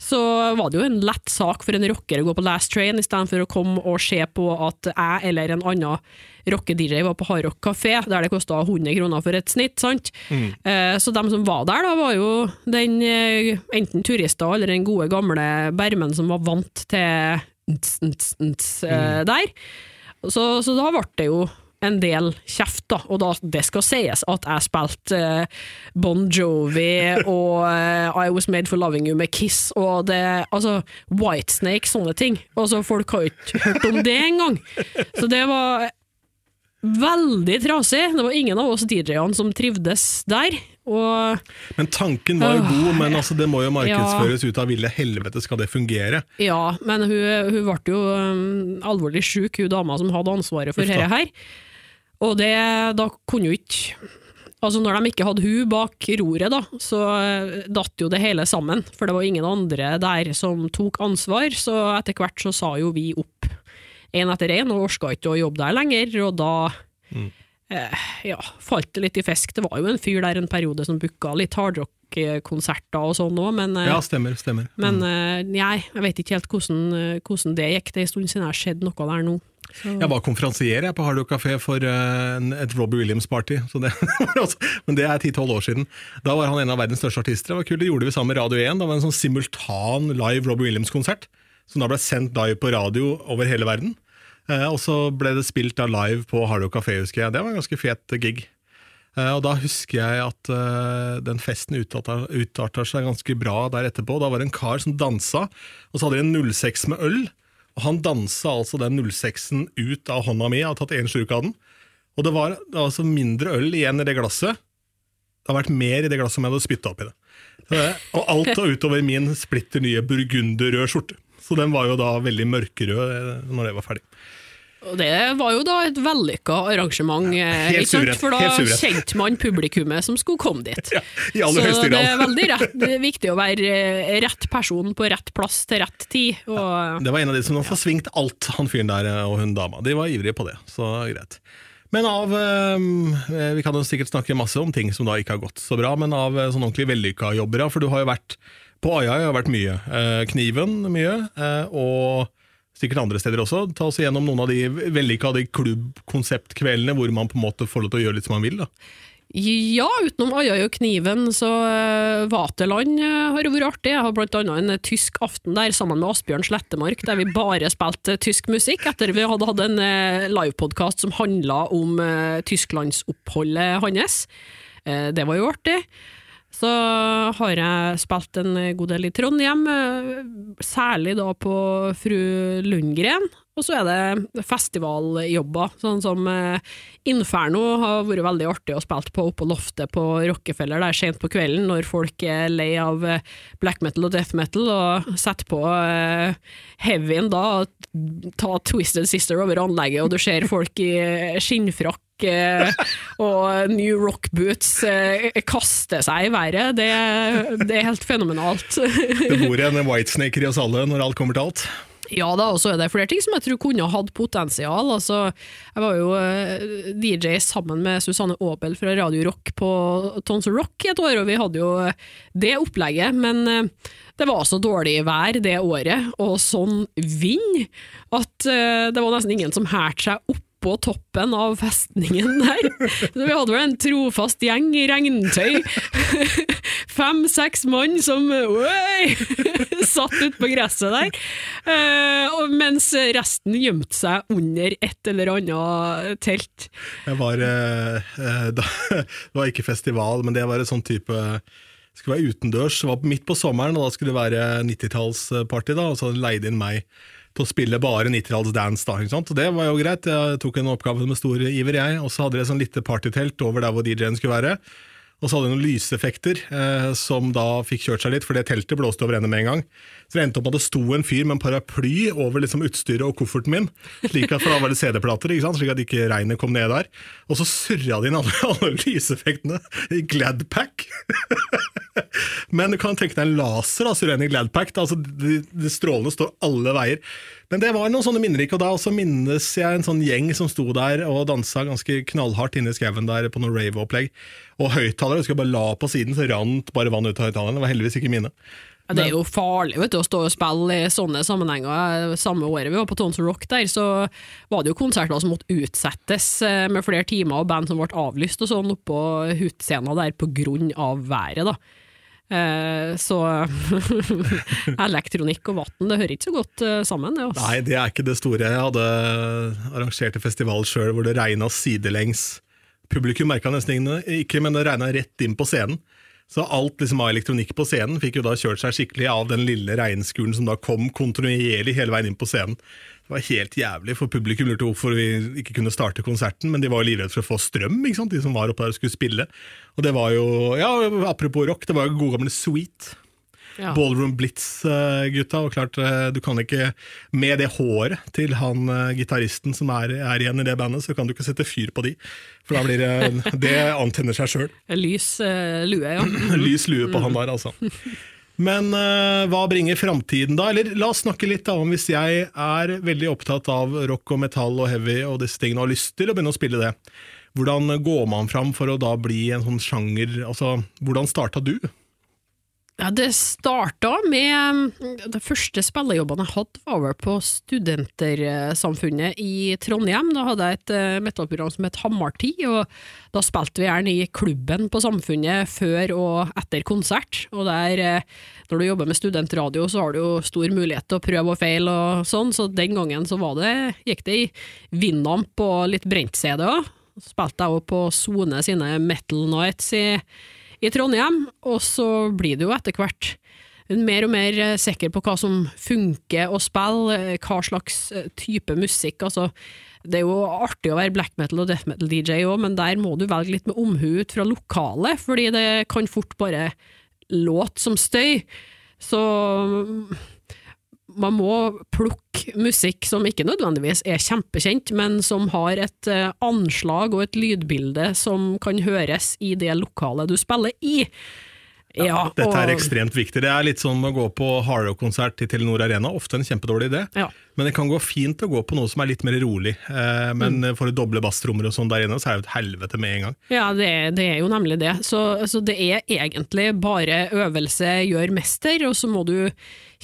Så var det jo en lett sak for en rocker å gå på Last Train, istedenfor å komme og se på at jeg eller en annen rocke-DJ var på Hard Rock Café, der det kosta 100 kroner for et snitt. sant? Mm. så dem som var der, da, var jo den eh, enten turister eller den gode gamle bermen som var vant til nts, nts, nts, mm. der. Så, så da ble det jo en del kjeft, da, og da, det skal sies at jeg spilte eh, Bon Jovi og eh, I Was Made For Loving You med Kiss og det, altså Whitesnake, sånne ting. Altså, folk har jo ikke hørt om det engang. Så det var veldig trasig. Det var ingen av oss DJ-ene som trivdes der. Og Men tanken var jo øh, god, men altså, det må jo markedsføres ut av ville helvete skal det fungere. ja, men hun, hun ble jo um, alvorlig syk, hun dama som hadde ansvaret for dette her. Og det, da kunne jo ikke Altså Når de ikke hadde hun bak roret, da, så eh, datt jo det hele sammen. For det var ingen andre der som tok ansvar, så etter hvert så sa jo vi opp én etter én, og orka ikke å jobbe der lenger. Og da Mm. Eh, ja, falt litt i fisk. Det var jo en fyr der en periode som booka litt hardrock-konserter og sånn òg, men eh, Ja, stemmer. stemmer. men eh, nei, jeg vet ikke helt hvordan, eh, hvordan det gikk. Det er en stund siden jeg har sett noe der nå. Så, Jeg var konferansier jeg, på Hardrock Café for uh, et Robbie Williams-party. Men det er 10-12 år siden. Da var han en av verdens største artister. Det var kult, det gjorde vi sammen med Radio 1. Det var en sånn simultan live Robbie Williams-konsert. Som da ble sendt live på radio over hele verden. Eh, og så ble det spilt da live på Hardo kafé, husker jeg. Det var en ganske fet gig. Eh, og da husker jeg at eh, den festen utarta, seg ganske bra der etterpå. Da var det en kar som dansa, og så hadde de en 06 med øl. Og han dansa altså den 06-en ut av hånda mi, jeg hadde tatt én slurk av den. Og det var, det var altså mindre øl igjen i det glasset. Det har vært mer i det glasset om jeg hadde spytta oppi det. Det. Og alt var utover min splitter nye burgunderrøde skjorte. Så den var jo da veldig mørkerød når det var ferdig. Og det var jo da et vellykka arrangement, ja, helt ikke for da helt kjente man publikummet som skulle komme dit. Ja, I aller Så det er veldig rett, det er viktig å være eh, rett person på rett plass til rett tid. Og, Det var en av de som har forsvingt alt, han fyren der eh, og hun dama. De var ivrige på det, så greit. Men av eh, Vi kan jo sikkert snakke masse om ting som da ikke har gått så bra, men av eh, sånn ordentlig vellykka jobber, ja, for du har jo vært på Aja har vært mye. Eh, Kniven mye, eh, og sikkert andre steder også. Ta oss igjennom noen av de vellykka de klubbkonseptkveldene hvor man på en måte får lov til å gjøre litt som man vil. da. Ja, utenom Ajai og Kniven, så uh, Vaterland uh, har vært artig. Jeg har blant annet en uh, tysk aften der sammen med Asbjørn Slettemark, der vi bare spilte tysk musikk, etter vi hadde hatt en livepodkast som handla om tysklandsoppholdet hans. Det var jo artig. Så har jeg spilt en god del i Trondheim, eh, særlig da på Fru Lundgren. Og så er det festivaljobber, sånn som eh, Inferno har vært veldig artig å spille på oppå loftet på Rockefeller der sent på kvelden, når folk er lei av eh, black metal og death metal, og setter på heavyen da, og tar Twisted Sister over anlegget, og du ser folk i skinnfrakk og New Rock Boots kaster kaste seg i været. Det, det er helt fenomenalt. Det bor en whitesnaker i oss alle når alt kommer til alt. Ja da, og så er det flere ting som jeg tror kunne hatt potensial. Altså, jeg var jo eh, DJ sammen med Susanne Aabel fra Radio Rock på Tons Rock i et år, og vi hadde jo eh, det opplegget, men eh, det var så dårlig vær det året, og sånn vind, at eh, det var nesten ingen som hælte seg opp på toppen av festningen der. Så vi hadde vel en trofast gjeng i regntøy. Fem-seks mann som øy, satt ute på gresset der. Uh, mens resten gjemte seg under et eller annet telt. Det var, da, Det var ikke festival, men det var en sånn type skulle være utendørs. Det var midt på sommeren, og da skulle det være 90-tallsparty. Og så hadde de leid inn meg til å spille bare 90-talls-dance. da, ikke sant? Og det var jo greit. Jeg tok en oppgave med stor iver, jeg. Og så hadde jeg sånn lite partytelt over der hvor DJ-en skulle være. Og så hadde jeg noen lyseffekter eh, som da fikk kjørt seg litt, for det teltet blåste over ende med en gang. Så det endte opp med at det sto en fyr med en paraply over liksom utstyret og kofferten min, slik at, for da var det CD-plater, slik at ikke regnet kom ned der. Og så surra de inn alle, alle lyseffektene i Gladpack. Men du kan tenke deg en laser da, Sureni Gladpack. Altså, de, de strålene står alle veier. Men det var noen sånne minner ikke, og da også minnes jeg en sånn gjeng som sto der og dansa ganske knallhardt inne i skauen der på noe rave-opplegg. Og høyttalere, husker jeg bare la på siden, så rant bare vann ut av høyttalerne. Det var heldigvis ikke mine. Ja, det er jo farlig vet du, å stå og spille i sånne sammenhenger. Samme året vi var på Tons Rock der, så var det jo konserter som måtte utsettes eh, med flere timer, og band som ble avlyst og sånn oppå Hutscena der på grunn av været, da. Eh, så elektronikk og vann, det hører ikke så godt eh, sammen, det. Nei, det er ikke det store. Jeg hadde arrangert en festival sjøl hvor det regna sidelengs. Publikum merka nesten ikke, men det regna rett inn på scenen. Så alt liksom av elektronikk på scenen fikk jo da kjørt seg skikkelig av den lille regnskuren som da kom kontinuerlig hele veien inn på scenen. Det var helt jævlig, for publikum lurte hvorfor vi ikke kunne starte konserten, men de var jo livredde for å få strøm, ikke sant? de som var oppe der og skulle spille. Og det var jo, ja, apropos rock, det var jo gode gamle Sweet. Ja. Ballroom Blitz-gutta. Og klart, eh, du kan ikke Med det håret til han eh, gitaristen som er, er igjen i det bandet, så kan du ikke sette fyr på de. For da blir det Det antenner seg sjøl. Lys uh, lue, ja. Lys lue på han der, altså. Men uh, hva bringer framtiden da? Eller la oss snakke litt da om hvis jeg er veldig opptatt av rock og metall og heavy og disse tingene og har lyst til å begynne å spille det. Hvordan går man fram for å da bli en sånn sjanger? Altså, hvordan starta du? Ja, det starta med De første spillejobbene jeg hadde, var vel på Studentersamfunnet i Trondheim. Da hadde jeg et uh, metallprogram som het Hammarti, og da spilte vi gjerne i klubben på Samfunnet før og etter konsert. Og der, uh, når du jobber med studentradio, så har du jo stor mulighet til å prøve og feile og sånn, så den gangen så det, gikk det i Vindamp og litt brent-CD òg. Spilte jeg òg på Sone sine Metal Nights i i Trondheim, og så blir du jo etter hvert mer og mer eh, sikker på hva som funker å spille, eh, hva slags eh, type musikk. Altså, det er jo artig å være black metal og death metal-DJ òg, men der må du velge litt med omhu ut fra lokalet, fordi det kan fort bare låte som støy. Så man må plukke musikk som ikke nødvendigvis er kjempekjent, men som har et uh, anslag og et lydbilde som kan høres i det lokalet du spiller i. Ja, ja, dette er og- ekstremt viktig. Det er litt som å gå på hardrock-konsert i Telenor Arena. Ofte en kjempedårlig idé, Ja. men det kan gå fint å gå på noe som er litt mer rolig. Eh, men for å doble basstrommer og sånn der inne, så er det et helvete med en gang. Ja, det, det er jo nemlig det. Så, så det er egentlig bare øvelse gjør mester, og så må du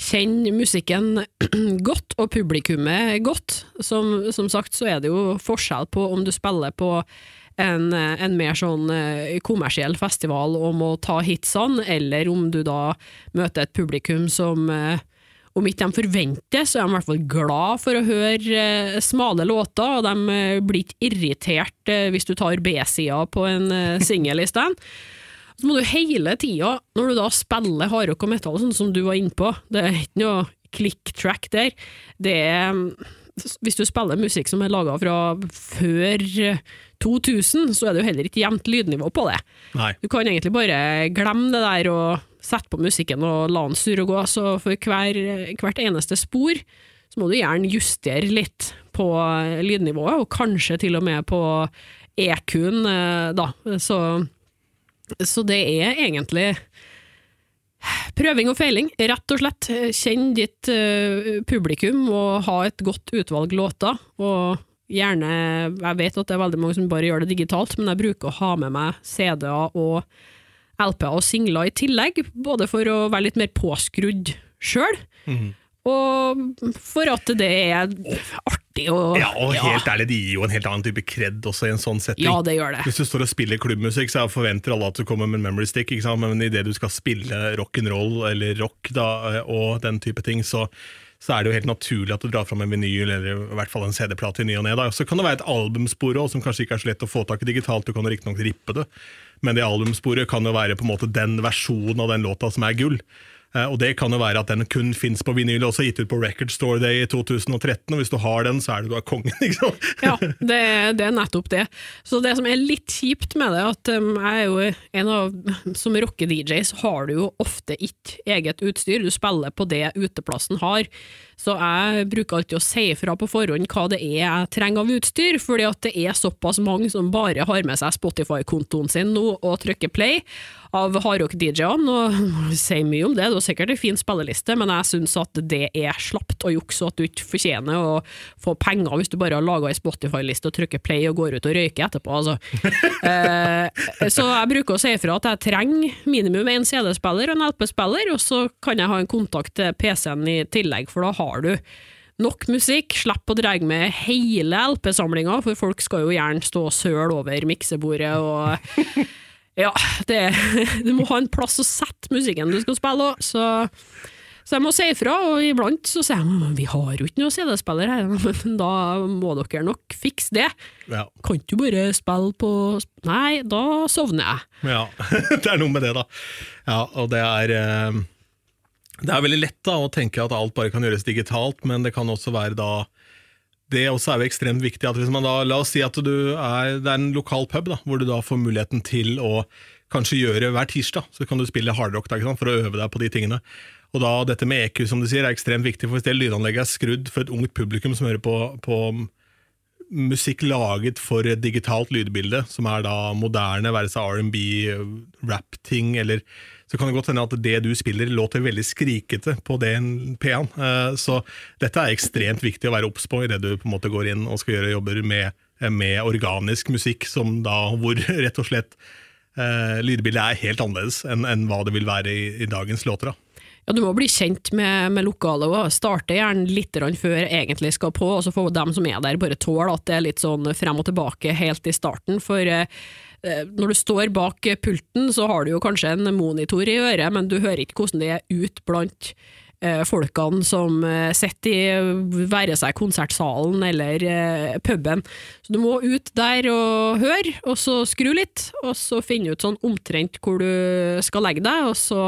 kjenne musikken godt, og publikummet godt. Som, som sagt så er det jo forskjell på om du spiller på en, en mer sånn eh, kommersiell festival og må ta hitsene, eller om du da møter et publikum som eh, om ikke de forventer, så er de i hvert fall glad for å høre eh, smale låter, og de blir ikke irritert hvis du tar B-sida på en singel i stand. Så må du hele tida, når du da spiller hardrock og metal, sånn som du var inne på, det er ikke noe click track der, det er, hvis du spiller musikk som er laga fra før 2000, så er det jo heller ikke jevnt lydnivå på det. Nei. Du kan egentlig bare glemme det der og sette på musikken og la den surre og gå. Så for hver, hvert eneste spor så må du gjerne justere litt på lydnivået, og kanskje til og med på EQ-en, eh, da. Så, så det er egentlig Prøving og feiling, rett og slett. Kjenn ditt uh, publikum og ha et godt utvalg låter. Og gjerne Jeg vet at det er veldig mange som bare gjør det digitalt, men jeg bruker å ha med meg CD-er og LP-er og singler i tillegg, både for å være litt mer påskrudd sjøl. Mm. Og for at det er artig og Ja, og helt ærlig, det gir jo en helt annen type kred også i en sånn setting. Ja, det gjør det. Hvis du står og spiller klubbmusikk, så forventer alle at du kommer med en memory stick, ikke sant? men idet du skal spille rock'n'roll eller rock da, og den type ting, så, så er det jo helt naturlig at du drar fram en vinyl eller i hvert fall en CD-plate i ny og ne. Så kan det være et albumspor også, som kanskje ikke er så lett å få tak i digitalt, du kan riktignok rippe det, men det albumsporet kan jo være på en måte den versjonen av den låta som er gull. Eh, Og det kan jo være at den kun fins på vinyl, også gitt ut på Record Store Day i 2013. Og hvis du har den, så er det du er kongen, sant? Ja, det, det er nettopp det. Så det som er litt kjipt med det, at um, jeg er jo en av Som rocke-DJ så har du jo ofte ikke eget utstyr, du spiller på det uteplassen har. Så jeg bruker alltid å si fra på forhånd hva det er jeg trenger av utstyr, fordi at det er såpass mange som bare har med seg Spotify-kontoen sin nå og trykker play av hardrock-DJ-ene, og sier mye om det, det er sikkert en fin spilleliste, men jeg syns at det er slapt å jukse, og at du ikke fortjener å få penger hvis du bare har laga ei Spotify-liste og trykker play og går ut og røyker etterpå, altså. eh, så jeg bruker å si ifra at jeg trenger minimum en CD-spiller og en LP-spiller, og så kan jeg ha en kontakt til PC-en i tillegg, for da har du Nok musikk, slipp å dra med hele LP-samlinga, for folk skal jo gjerne stå og søle over miksebordet og Ja, det, du må ha en plass å sette musikken du skal spille òg, så, så jeg må si ifra, og iblant så sier jeg men vi har jo ikke noen CD-spiller her, men da må dere nok fikse det. Ja. Kan du bare spille på Nei, da sovner jeg. ja. Det er noe med det, da. Ja, og det er eh, Det er veldig lett da å tenke at alt bare kan gjøres digitalt, men det kan også være da det også er jo ekstremt viktig at hvis man da, La oss si at er, det er en lokal pub da, hvor du da får muligheten til å kanskje gjøre hver tirsdag, så kan du spille hardrock for å øve deg på de tingene. Og da Dette med EQ som du sier, er ekstremt viktig, for hvis det lydanlegget er skrudd for et ungt publikum som hører på, på musikk laget for et digitalt lydbilde, som er da moderne, være seg R&B, rap-ting, eller så kan det godt hende at det du spiller låter veldig skrikete på den P-en. Eh, Så dette er ekstremt viktig å være obs på idet du på en måte går inn og skal gjøre jobber med, med organisk musikk, som da, hvor rett og slett eh, lydbildet er helt annerledes enn, enn hva det vil være i, i dagens låter. da. Ja, Du må bli kjent med, med lokalet òg. starte gjerne litt før egentlig skal på, og så får dem som er der bare tåle at det er litt sånn frem og tilbake helt i starten. For eh, eh, når du står bak pulten, så har du jo kanskje en monitor i øret, men du hører ikke hvordan det er ut blant eh, folkene som eh, sitter i være seg konsertsalen eller eh, puben. Så du må ut der og høre, og så skru litt, og så finne ut sånn omtrent hvor du skal legge deg, og så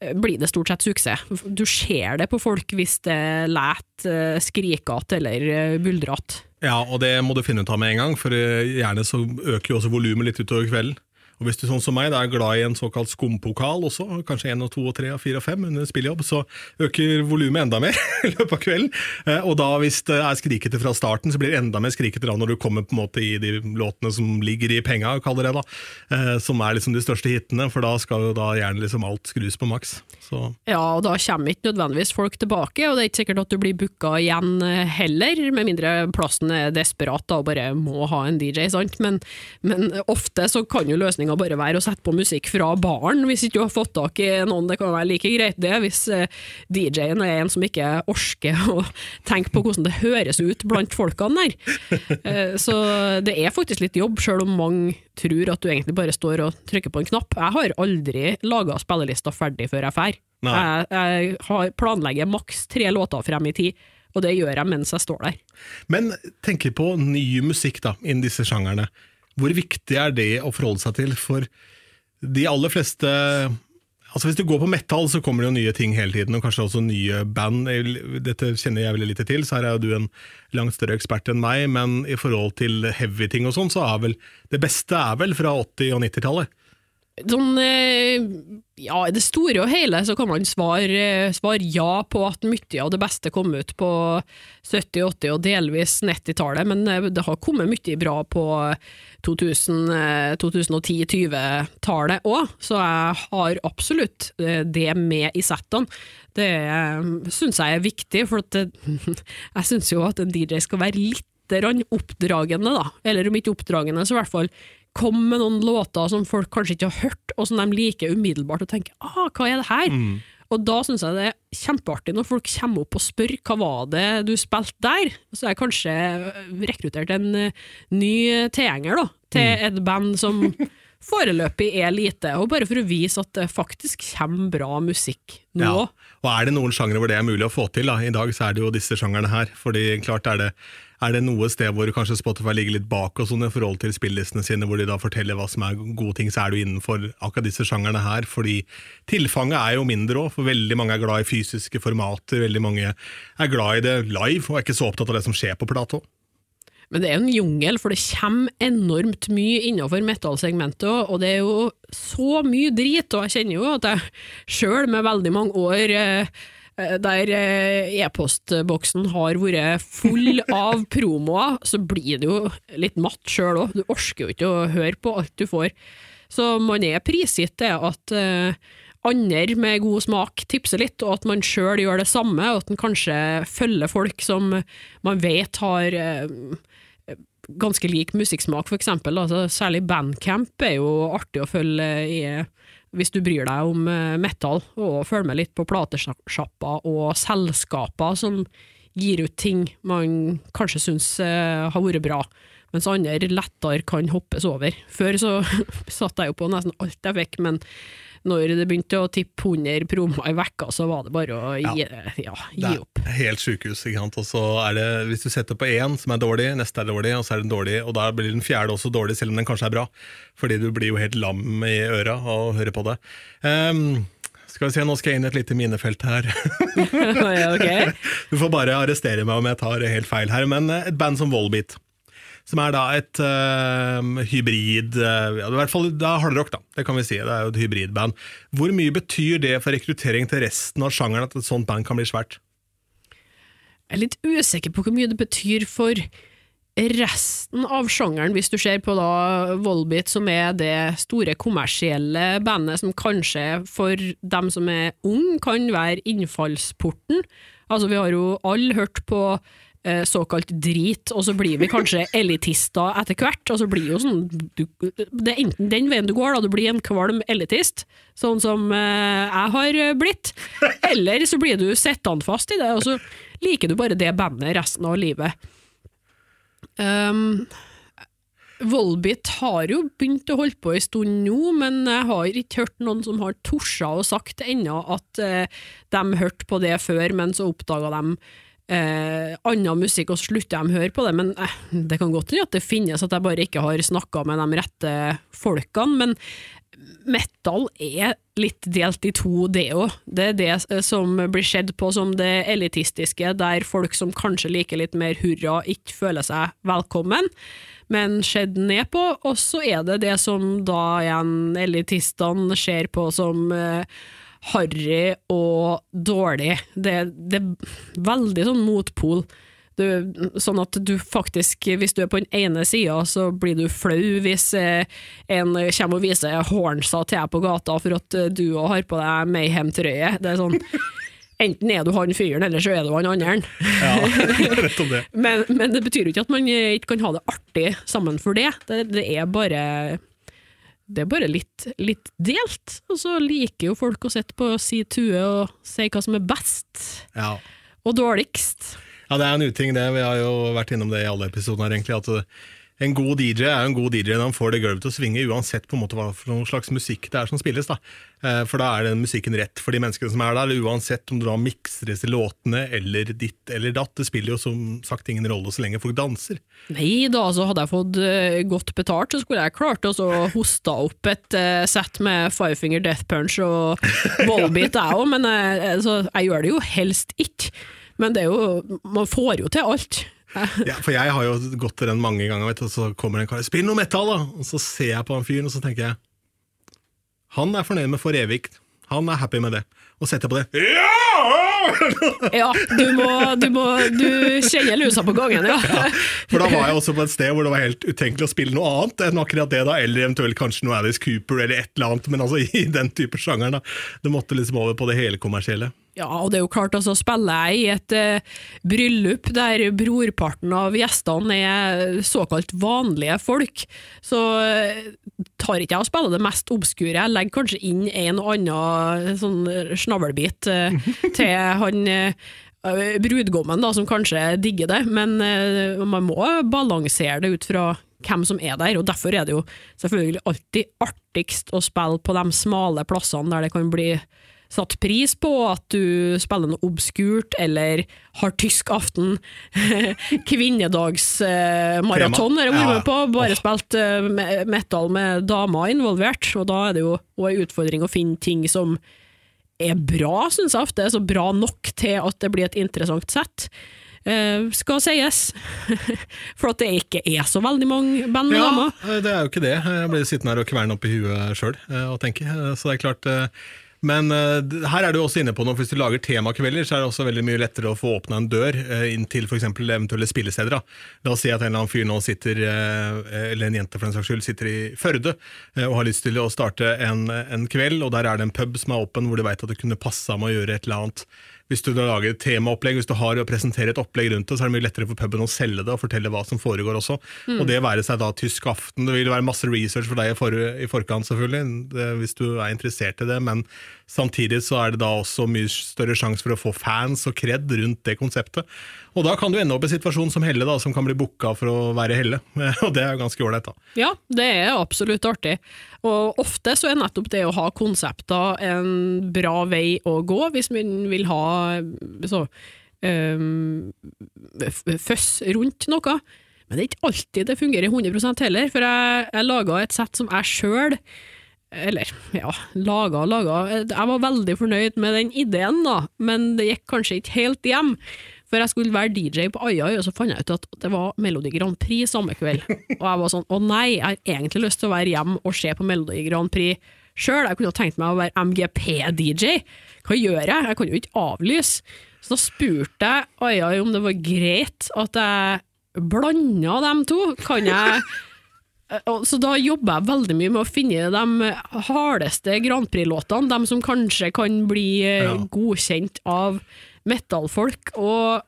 eh, blir det stort sett suksess. Du ser det på folk hvis det eh, skrikete eller eh, buldrete. Ja, og det må du finne ut av med en gang, for eh, gjerne så øker jo også volumet litt utover kvelden. Og hvis du sånn som meg da er glad i en såkalt skumpokal også, kanskje en og to og tre og fire og fem under spillejobb, så øker volumet enda mer i løpet av kvelden. Eh, Og da hvis det er skrikete fra starten, så blir det enda mer skrikete da når du kommer på en måte i de låtene som ligger i penga, kaller det da, eh, som er liksom de største hitene, for da skal jo da gjerne liksom alt skrus på maks. Så Ja, og da kommer ikke nødvendigvis folk tilbake, og det er ikke sikkert at du blir booka igjen eh, heller, med mindre plassen er desperat da, og bare må ha en DJ, sant? Men, men ofte så kan jo løsninga bare være å sette på musikk fra baren, hvis ikke du har fått tak i noen. Det kan være like greit det, hvis eh, DJ-en er en som ikke orker å tenke på hvordan det høres ut blant folkene der. Eh, så det er faktisk litt jobb, sjøl om mange tror at du egentlig bare står og trykker på en knapp. Jeg har aldri laga spillelista ferdig før jeg drar. Jeg, jeg har planlegger maks tre låter frem i tid, og det gjør jeg mens jeg står der. Men tenker på ny musikk da, innen disse sjangerne. Hvor viktig er det å forholde seg til? For de aller fleste Altså Hvis du går på metal, så kommer det jo nye ting hele tiden, og kanskje også nye band. Dette kjenner jeg veldig lite til, så her er jo du en langt større ekspert enn meg, men i forhold til heavy-ting og sånn, så er vel det beste er vel fra 80- og 90-tallet? Sånn, eh, ja, I det store og hele så kan man svare, svare ja på at mye av det beste kom ut på 70-, 80- og delvis 90-tallet, men eh, det har kommet mye bra på 2010-20-tallet òg, så jeg har absolutt eh, det med i settene. Det syns jeg er viktig, for det, jeg syns jo at en DJ skal være litt oppdragende, da. Eller om ikke oppdragende, så i hvert fall kom med noen låter som folk kanskje ikke har hørt, og som de liker umiddelbart, og tenker ah, hva er det her? Mm. Og da syns jeg det er kjempeartig når folk kommer opp og spør hva var det du spilte der? Så jeg kanskje rekruttert en uh, ny tilhenger da, til mm. et band som foreløpig er lite, og bare for å vise at det faktisk kommer bra musikk nå. Ja. Og er det noen sjangere hvor det er mulig å få til? Da? I dag så er det jo disse sjangerne her. fordi klart er det er det noe sted hvor kanskje Spotify ligger litt bak og sånn i forhold til spillelistene sine, hvor de da forteller hva som er gode ting, så er du innenfor akkurat disse sjangerne her. Fordi tilfanget er jo mindre òg, for veldig mange er glad i fysiske formater. Veldig mange er glad i det live, og er ikke så opptatt av det som skjer på plata. Men det er jo en jungel, for det kommer enormt mye innenfor metallsegmentet, og det er jo så mye drit, og jeg kjenner jo at jeg sjøl med veldig mange år eh, der eh, e-postboksen har vært full av promoer, så blir det jo litt matt sjøl òg. Du orker jo ikke å høre på alt du får. Så man er prisgitt det at uh, andre med god smak tipser litt, og at man sjøl gjør det samme, og at man kanskje følger folk som man vet har ganske lik musikksmak, eksempel. Altså, særlig bandcamp er jo artig å følge i hvis du bryr deg om eh, metal, og følger med litt på platesjappa og selskaper som gir ut ting man kanskje syns uh, har vært bra, mens andre lettere kan hoppes over. Før så satt jeg jo på nesten alt jeg fikk, men når det begynte å tippe 100 promoer i vekka, så var det bare å gi, ja. Gi opp. Det er helt sant. Og så er det, hvis du setter på én som er dårlig, neste er dårlig, og så er den dårlig, og da blir den fjerde også dårlig, selv om den kanskje er bra. Fordi du blir jo helt lam i øra av å høre på det. Um, skal vi se, Nå skal jeg inn i et lite minefelt her. okay. Du får bare arrestere meg om jeg tar helt feil her, men et band som Volbeat som er da et uh, hybrid uh, i hvert fall da hardrock, da. Det kan vi si. Det er jo et hybridband. Hvor mye betyr det for rekruttering til resten av sjangeren at et sånt band kan bli svært? Jeg er litt usikker på hvor mye det betyr for resten av sjangeren, hvis du ser på da Volbit, som er det store kommersielle bandet som kanskje for dem som er unge, kan være innfallsporten. Altså, vi har jo alle hørt på såkalt drit, og så blir vi kanskje elitister etter hvert. og så blir jo sånn, du, Det er enten den veien du går, da du blir en kvalm elitist, sånn som eh, jeg har blitt, eller så blir du sittende fast i det, og så liker du bare det bandet resten av livet. Um, Volbit har jo begynt å holde på en stund nå, men jeg har ikke hørt noen som har torsa og sagt ennå at uh, de hørte på det før, men så oppdaga de eh, annen musikk, og så slutter jeg å høre på det. Men eh, det kan godt hende at det finnes, at jeg bare ikke har snakka med de rette folkene. Men metal er litt delt i to, det òg. Det er det som blir sett på som det elitistiske, der folk som kanskje liker litt mer hurra, ikke føler seg velkommen, men sett ned på. Og så er det det som da igjen elitistene ser på som eh, harry og dårlig. Det, det, er veldig sånn motpol. Du, sånn at du faktisk, hvis du er på den ene sida, så blir du flau hvis eh, en kommer og viser hornsa til deg på gata for at eh, du òg har på deg Mayhem-trøye. Det er sånn Enten er du han fyren, eller så er du han andre. Ja, rett om det. men, men, det betyr jo ikke at man ikke kan ha det artig sammen for det. Det, det er bare det er bare litt, litt, delt, og så liker jo folk å sitte på si tue og si hva som er best ja. og dårligst. Ja, det er en uting, det. Vi har jo vært innom det i alle episodene her, egentlig. at en god DJ er en god DJ når han får det gulvet til å svinge, uansett på en måte hva slags musikk det er som spilles. da. Eh, For da er den musikken rett for de menneskene som er der, uansett om du da mikser disse låtene eller ditt eller datt. Det spiller jo som sagt ingen rolle så lenge folk danser. Nei da, så hadde jeg fått eh, godt betalt, så skulle jeg klart å hoste opp et uh, sett med Five Finger Death Punch og Volbeat, jeg òg, men altså, jeg gjør det jo helst ikke. Men det er jo Man får jo til alt. Ja, for jeg har jo gått til den mange ganger, vet og så kommer en kar 'Spill noe metal', da! Og så ser jeg på han fyren, og så tenker jeg Han er fornøyd med For evig. Han er happy med det. Og setter på det Ja! Ja, du må, du må Du kjenner lusa på gangen, ja. For da var jeg også på et sted hvor det var helt utenkelig å spille noe annet enn akkurat det, da, eller eventuelt kanskje noe Alice Cooper eller et eller annet, men altså i den type sjangeren. da. Det måtte liksom over på det hele kommersielle. Ja, og det er jo klart, altså spiller jeg i et uh, bryllup der brorparten av gjestene er såkalt vanlige folk, så uh, tar ikke jeg og spiller det mest obskure. Jeg legger kanskje inn en og annen sånn snavlbit uh, til han eh, brudgommen, da, som kanskje digger det, men eh, man må balansere det ut fra hvem som er der, og derfor er det jo selvfølgelig alltid artigst å spille på de smale plassene der det kan bli satt pris på at du spiller noe obskurt, eller har tysk aften, kvinnedagsmaraton har jeg vært med på, bare spilt eh, metal med damer involvert, og da er det jo en utfordring å finne ting som er bra, syns jeg ofte, så bra nok til at det blir et interessant sett. Uh, skal sies, for at det ikke er så veldig mange band med Ja, damer. eh, det er jo ikke det. Jeg blir sittende her og kverne opp i huet sjøl og tenke. Så det er klart Men uh, her er du også inne på noe. Hvis du lager temakvelder, så er det også veldig mye lettere å få åpna en dør uh, inn til f.eks. eventuelle spillesteder. da. La oss si at en eller annen fyr nå sitter, uh, eller en jente for den saks skyld, sitter i Førde og har lyst til å starte en, en kveld, og der er det en pub som er åpen, hvor du veit at det kunne passa med å gjøre et eller annet. Hvis du lager et temaopplegg, hvis du har å presentere et opplegg rundt det, så er det mye lettere for puben å selge det og fortelle hva som foregår også. Og det være seg da tysk aften. Det vil være masse research for deg i, for, i forkant, selvfølgelig, det, hvis du er interessert i det, men samtidig så er det da også mye større sjanse for å få fans og kred rundt det konseptet. Og da kan du ende opp i en situasjon som Helle, da, som kan bli booka for å være Helle. Og det er jo ganske ålreit, da. Ja, det er absolutt artig. Og ofte så er nettopp det å ha konsepter en bra vei å gå, hvis man vil ha så, um, føss rundt noe. Men det er ikke alltid det fungerer 100% heller, for jeg, jeg laga et sett som jeg sjøl eller, ja, laga og laga. Jeg var veldig fornøyd med den ideen, da, men det gikk kanskje ikke helt hjem. For jeg skulle være DJ på Aiai, og så fant jeg ut at det var Melodi Grand Prix samme kveld. Og jeg var sånn å nei, jeg har egentlig lyst til å være hjemme og se på Melodi Grand Prix sjøl. Jeg kunne jo tenkt meg å være MGP-DJ. Hva gjør jeg? Jeg kan jo ikke avlyse. Så da spurte jeg Aiai om det var greit at jeg blanda dem to. Kan jeg Så da jobber jeg veldig mye med å finne de hardeste Grand Prix-låtene, de som kanskje kan bli eh, Ja. godkjent av metallfolk. Og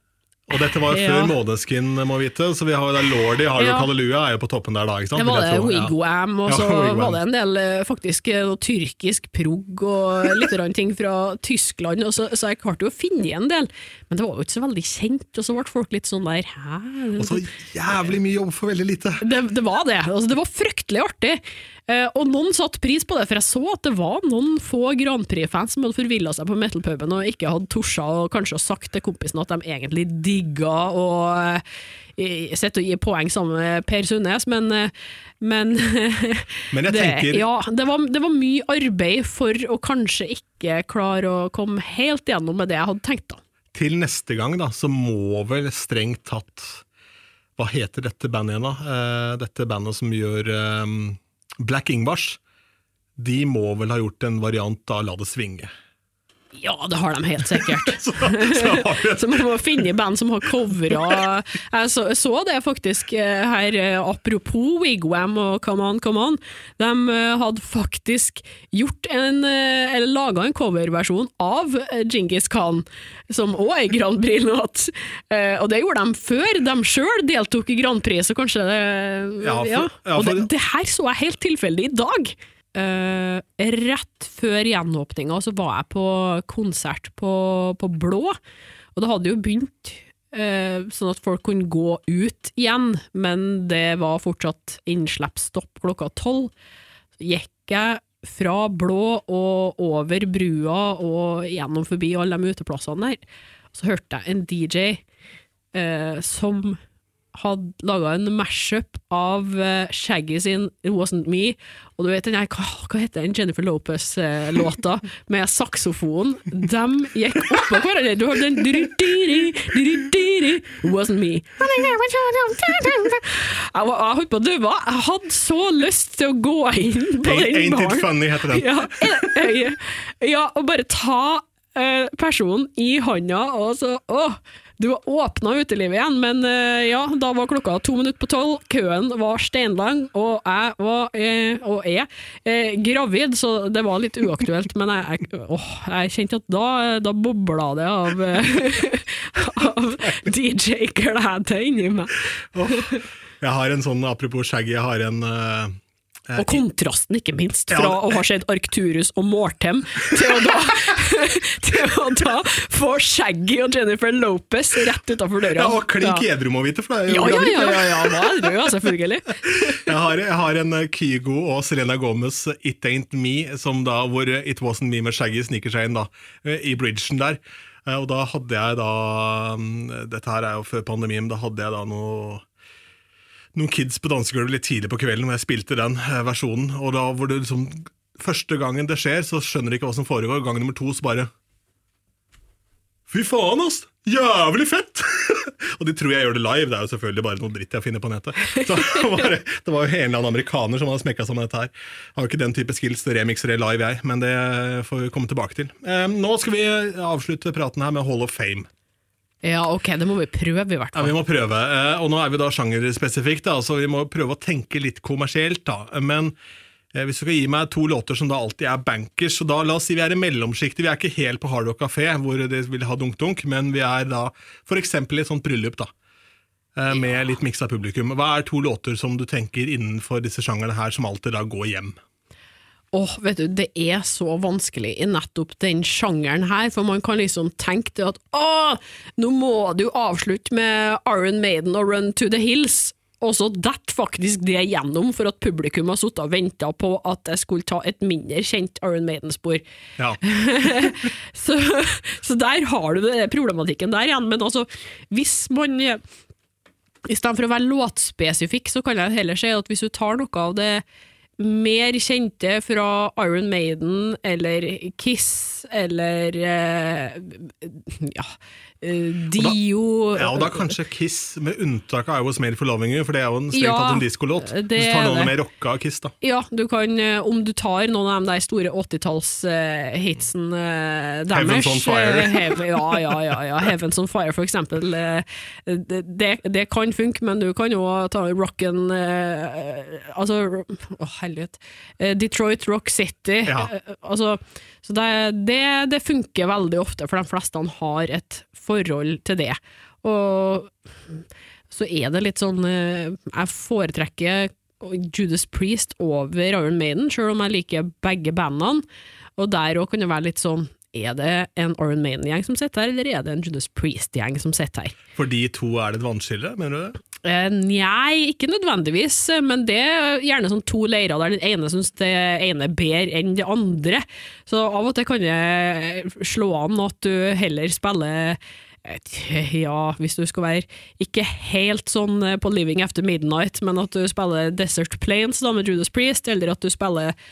Og dette var jo Ja. før Måneskin, må vite, så vi har Lordi, har jo Ja. Er jo på toppen der da, ikke sant? det var det ja. Wigwam, og så ja, var det en del eh, faktisk eh, noe tyrkisk prog og litt ting fra Tyskland, og så, så jeg klarte jo å finne en del, men det var jo ikke så veldig kjent, og så ble folk litt sånn der hæ? Og så jævlig mye jobb for veldig lite. det, det var det. Altså, det var fryktelig artig. Eh, og noen satte pris på det, for jeg så at det var noen få Grand Prix-fans som hadde forvilla seg på metal-puben og ikke hadde torsa og kanskje sagt til kompisen at de egentlig digga å eh, sitte og gi poeng sammen med Per Sundnes, men, eh, men Men det, tenker ja, det, var, det var mye arbeid for å kanskje ikke klare å komme helt gjennom med det jeg hadde tenkt. da. til neste gang da, så må vel strengt tatt Hva heter dette bandet igjen, da? Dette bandet som gjør eh, Black Ingvars. De må vel ha gjort en variant av La det svinge. Ja, det har de helt sikkert. Så, så Så man må finne band som har covra Jeg så, så det faktisk eh, her, eh, apropos Wigwam og Come On, Come On. De eh, hadde faktisk gjort en Eller laga en coverversjon av Djingis Khan, som òg er Grand Prix-låt. Og det gjorde de før de sjøl deltok i Grand Prix, så kanskje det ja. ja, Og det, det her så jeg helt tilfeldig i dag. Eh, rett før gjenåpninga så var jeg på konsert på, på Blå, og det hadde jo begynt uh, sånn at folk kunne gå ut igjen, men det var fortsatt innslippsstopp klokka tolv. Gikk jeg fra Blå og over brua og gjennom forbi alle de uteplassene der. Så hørte jeg en DJ uh, som hadde laga en mashup av eh, Shaggy sin It Wasn't Me, og du vet den her, hva, hva heter den Jennifer Lopez-låta med saksofon? De gikk oppå hverandre. Du hørte den It Wasn't Me. Jeg, var, jeg holdt på å dø. Jeg hadde så lyst til å gå inn på Ain't, baren. ain't it funny, heter den. Ja, ja, og bare ta eh, personen i handa, og så Åh, du har åpna utelivet igjen, men eh, ja, da var klokka to minutter på tolv, køen var steinlang, og jeg var, eh, og er, eh, gravid, så det var litt uaktuelt, men jeg, jeg, åh, jeg kjente at da, da bobla det av, eh, av DJ-glede inni meg. Jeg har en sånn, apropos Shaggy, jeg har en eh, Og kontrasten, ikke minst, fra Ja. å ha sett Arcturus og Mortem til å da, til å da få Shaggy og Jennifer Lopez rett utafor døra. Ja, og klink edru må vite, for det er jo ja, ja, ja, ja, ja, det, ja, selvfølgelig. Jeg har, jeg har en eh, Kygo og Selena Gomez It Ain't Me, som da, hvor eh, It Wasn't Me med Shaggy sniker seg inn da, eh, i bridgen der. Eh, Og da hadde jeg da mm, Dette her er jo før pandemien, da hadde jeg da noe noen kids på dansegulvet litt tidlig på kvelden, hvor jeg spilte den eh, versjonen. Og da hvor det liksom Første gangen det skjer, så skjønner de ikke hva som foregår. Gang nummer to så bare Fy faen, ass! Jævlig fett! og de tror jeg gjør det live, det er jo selvfølgelig bare noe dritt jeg finner på nettet. Så det var, det var jo en eller annen amerikaner som hadde smekka sammen dette her. Har jo ikke den type skills til remixer det live, jeg, men det får vi komme tilbake til. Eh, nå skal vi avslutte praten her med Hall of Fame. Ja, ok, det må vi prøve, i hvert fall. Ja. Vi må prøve, eh, og nå er vi da sjangerspesifikt, så vi må prøve å tenke litt kommersielt. da. Men eh, hvis du skal gi meg to låter som da alltid er bankers, så da la oss si vi er i mellomsjiktet. Vi er ikke helt på Hard Rock Café, hvor de vil ha dunk-dunk, men vi er da f.eks. i et sånt bryllup, da. eh, Med litt miksa publikum. Hva er to låter som du tenker innenfor disse sjangerne her, som alltid da går hjem? Åh, vet du, det er så vanskelig i nettopp den sjangeren her, for man kan liksom tenke det at åh, nå må du avslutte med Iron Maiden og Run to the Hills, og så detter faktisk det gjennom for at publikum har sittet og venta på at jeg skulle ta et mindre kjent Iron Maiden-spor. Ja. Så, så der har du det problematikken der igjen, men altså, hvis man i stedet for å være låtspesifikk, så kan jeg heller si at hvis du tar noe av det mer kjente fra Iron Maiden eller Kiss eller eh, ja, og Dio ja, og da kanskje Kiss, med unntak av I Was Made for Loving You, for det er jo en strengt Ja, tatt en diskolåt. Hvis du tar noen noe det. mer rocka av Kiss, da. Ja, du kan, eh, om du tar noen av de store 80-tallshitsen uh, uh, Heavens on Fire. eh, hev- ja, ja, ja, ja. Heavens on Fire, for eksempel. Uh, det, det, kan funke, men du kan jo ta rocken Altså, å helvete. Eh, Detroit Rock City. Ja. eh, altså, så det, det, det funker veldig ofte, for de fleste har et forhold til det. Og så er det litt sånn eh, Jeg foretrekker Judas Priest over Iron Maiden, selv om jeg liker begge bandene. Og der òg kan det være litt sånn Er det en Iron Maiden-gjeng som sitter her, eller er det en Judas Priest-gjeng som sitter her? For de to er det et vannskille, mener du det? Eh, Nei, ikke nødvendigvis, eh, men det er gjerne sånn to leirer der den ene syns det ene er bedre enn det andre. Så av og til kan det slå an at du heller spiller ja, hvis du skal være ikke helt sånn eh, på Living After Midnight, men at du spiller Desert Plains da med Judas Priest, eller at du spiller eh,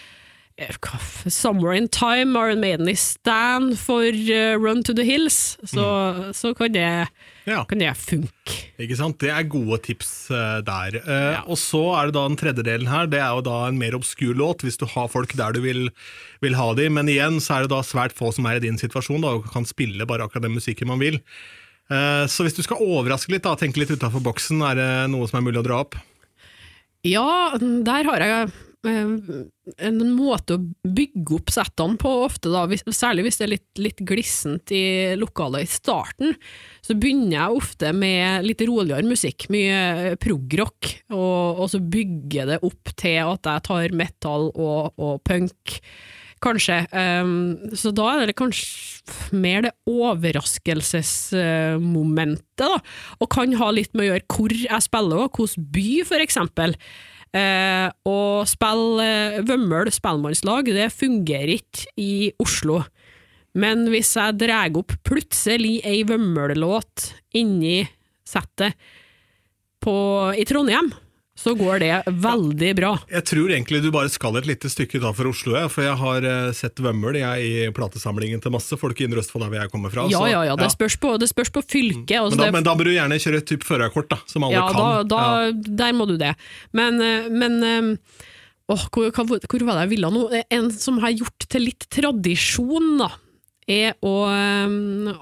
Somewhere in Time, Iron Maiden i Stand for eh, Run to the Hills, så, så kan, det, Ja. kan det funke. Ikke sant? Det er gode tips eh, der. Eh, Ja. Og så er det da den tredje delen her. Det er jo da en mer obskur låt, hvis du har folk der du vil, vil ha de. Men igjen så er det da svært få som er i din situasjon da, og kan spille bare akkurat den musikken man vil. Så hvis du skal overraske litt, da, tenke litt utafor boksen, er det noe som er mulig å dra opp? Ja, der har jeg en måte å bygge opp settene på ofte, da, særlig hvis det er litt, litt glissent i lokalet i starten. Så begynner jeg ofte med litt roligere musikk, mye prog-rock, og, og så bygger det opp til at jeg tar metal og, og punk. kanskje. Um, så da er det kanskje mer det overraskelsesmomentet, da. Og kan ha litt med å gjøre hvor jeg spiller, og hvilken by, for eksempel. Eh, å spille eh, Vømmøl spellemannslag, det fungerer ikke i Oslo. Men hvis jeg drar opp plutselig ei Vømmøl-låt inni settet i Trondheim, så går det veldig bra. Jeg tror egentlig du bare skal et lite stykke utenfor Oslo, jeg, for jeg har eh, sett Vømmøl jeg, i platesamlingen til masse folk i Indre Østfold, der jeg kommer fra. Ja, så- ja, ja, det spørs på, det spørs på fylket. altså Men da, det- men da bør du gjerne kjøre et type førerkort, da, som alle ja, kan. Da, da. Der må du det. Men, eh, men eh, åh, hvor, hva, hvor var det jeg ville nå? En som har gjort til litt tradisjon, da, er å,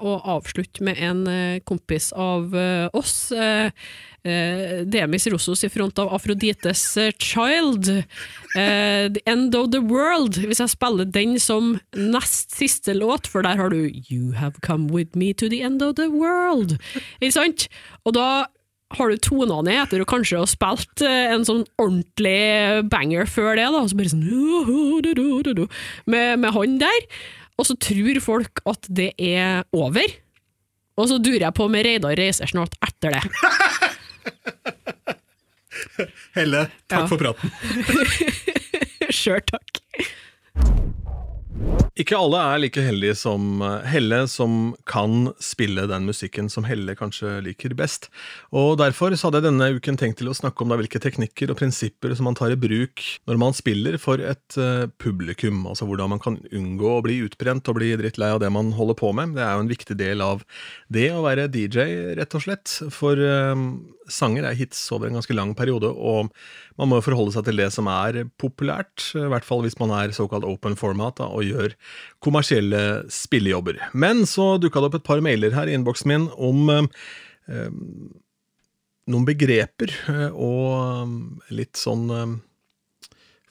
å avslutte med en kompis av oss. Eh, Demis Rossos i front av Afrodites eh, Child. eh, the End of the World. Hvis jeg spiller den som nest siste låt, for der har du You have come with me to the end of the world. Ikke sant? Og da har du tona ned etter å kanskje ha spilt eh, en sånn ordentlig banger før det, da, og så bare sånn med, med han der, og så tror folk at det er over. Og så durer jeg på med Reidar reiser snart etter det. Helle, takk Ja. for praten. Sjøl takk. Ikke alle er like heldige som Helle, som kan spille den musikken som Helle kanskje liker best. Og Derfor så hadde jeg denne uken tenkt til å snakke om da hvilke teknikker og prinsipper som man tar i bruk når man spiller for et eh, publikum. Altså hvordan man kan unngå å bli utbrent og bli drittlei av det man holder på med. Det er jo en viktig del av det å være DJ, rett og slett. For eh, sanger er hits over en ganske lang periode, og man må forholde seg til det som er populært, i hvert fall hvis man er såkalt open format da, og gjør kommersielle spillejobber. Men så dukka det opp et par mailer her i innboksen min om eh, eh, noen begreper eh, og eh, litt sånn eh,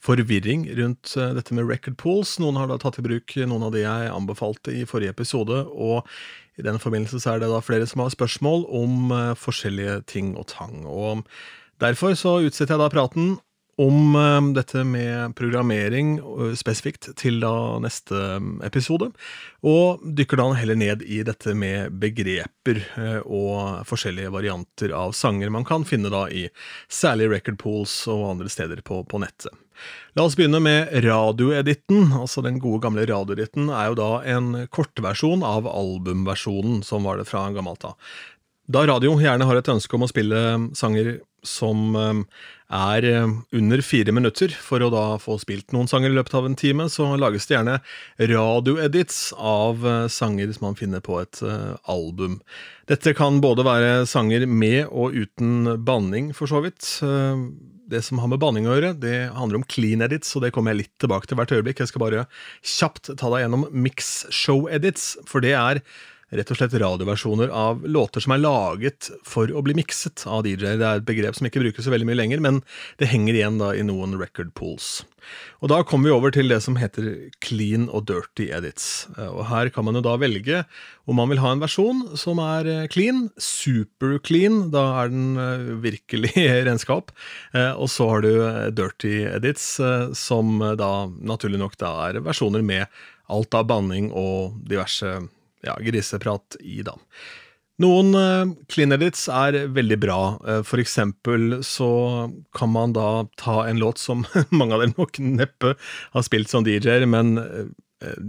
forvirring rundt dette med record pools. Noen har da tatt i bruk noen av de jeg anbefalte i forrige episode, og i den forbindelse så er det da flere som har spørsmål om forskjellige ting og tang. Og derfor så utsetter jeg da praten om eh, dette med programmering eh, spesifikt til da neste eh, episode, og dykker da heller ned i dette med begreper eh, og forskjellige varianter av sanger man kan finne da i særlig record pools og andre steder på, på nettet. La oss begynne med radioediten. Altså Den gode gamle radioediten er jo da en kortversjon av albumversjonen som var det fra gammelt av. Da radio gjerne har et ønske om å spille sanger som eh, er eh, under fire minutter, for å da få spilt noen sanger i løpet av en time, så lages det gjerne radioedits av eh, sanger som man finner på et eh, album. Dette kan både være sanger med og uten banning, for så vidt. Det som har med banning å gjøre, det handler om clean edits, og det kommer jeg litt tilbake til hvert øyeblikk. Jeg skal bare kjapt ta deg gjennom mix show edits, for det er rett og slett radioversjoner av låter som er laget for å bli mikset av DJ-er. Det er et begrep som ikke brukes så veldig mye lenger, men det henger igjen da i noen record pools. Og Da kommer vi over til det som heter clean og dirty edits. Eh, Og Her kan man jo da velge om man vil ha en versjon som er eh, clean, super clean, da er den eh, virkelig renskap. opp. Og så har du dirty edits, som da naturlig nok da er versjoner med alt av banning og diverse ja, griseprat i, da. Noen uh, clean edits er veldig bra. Eh, for eksempel så kan man da ta en låt som mange av dere nok neppe har spilt som DJ-er, men eh,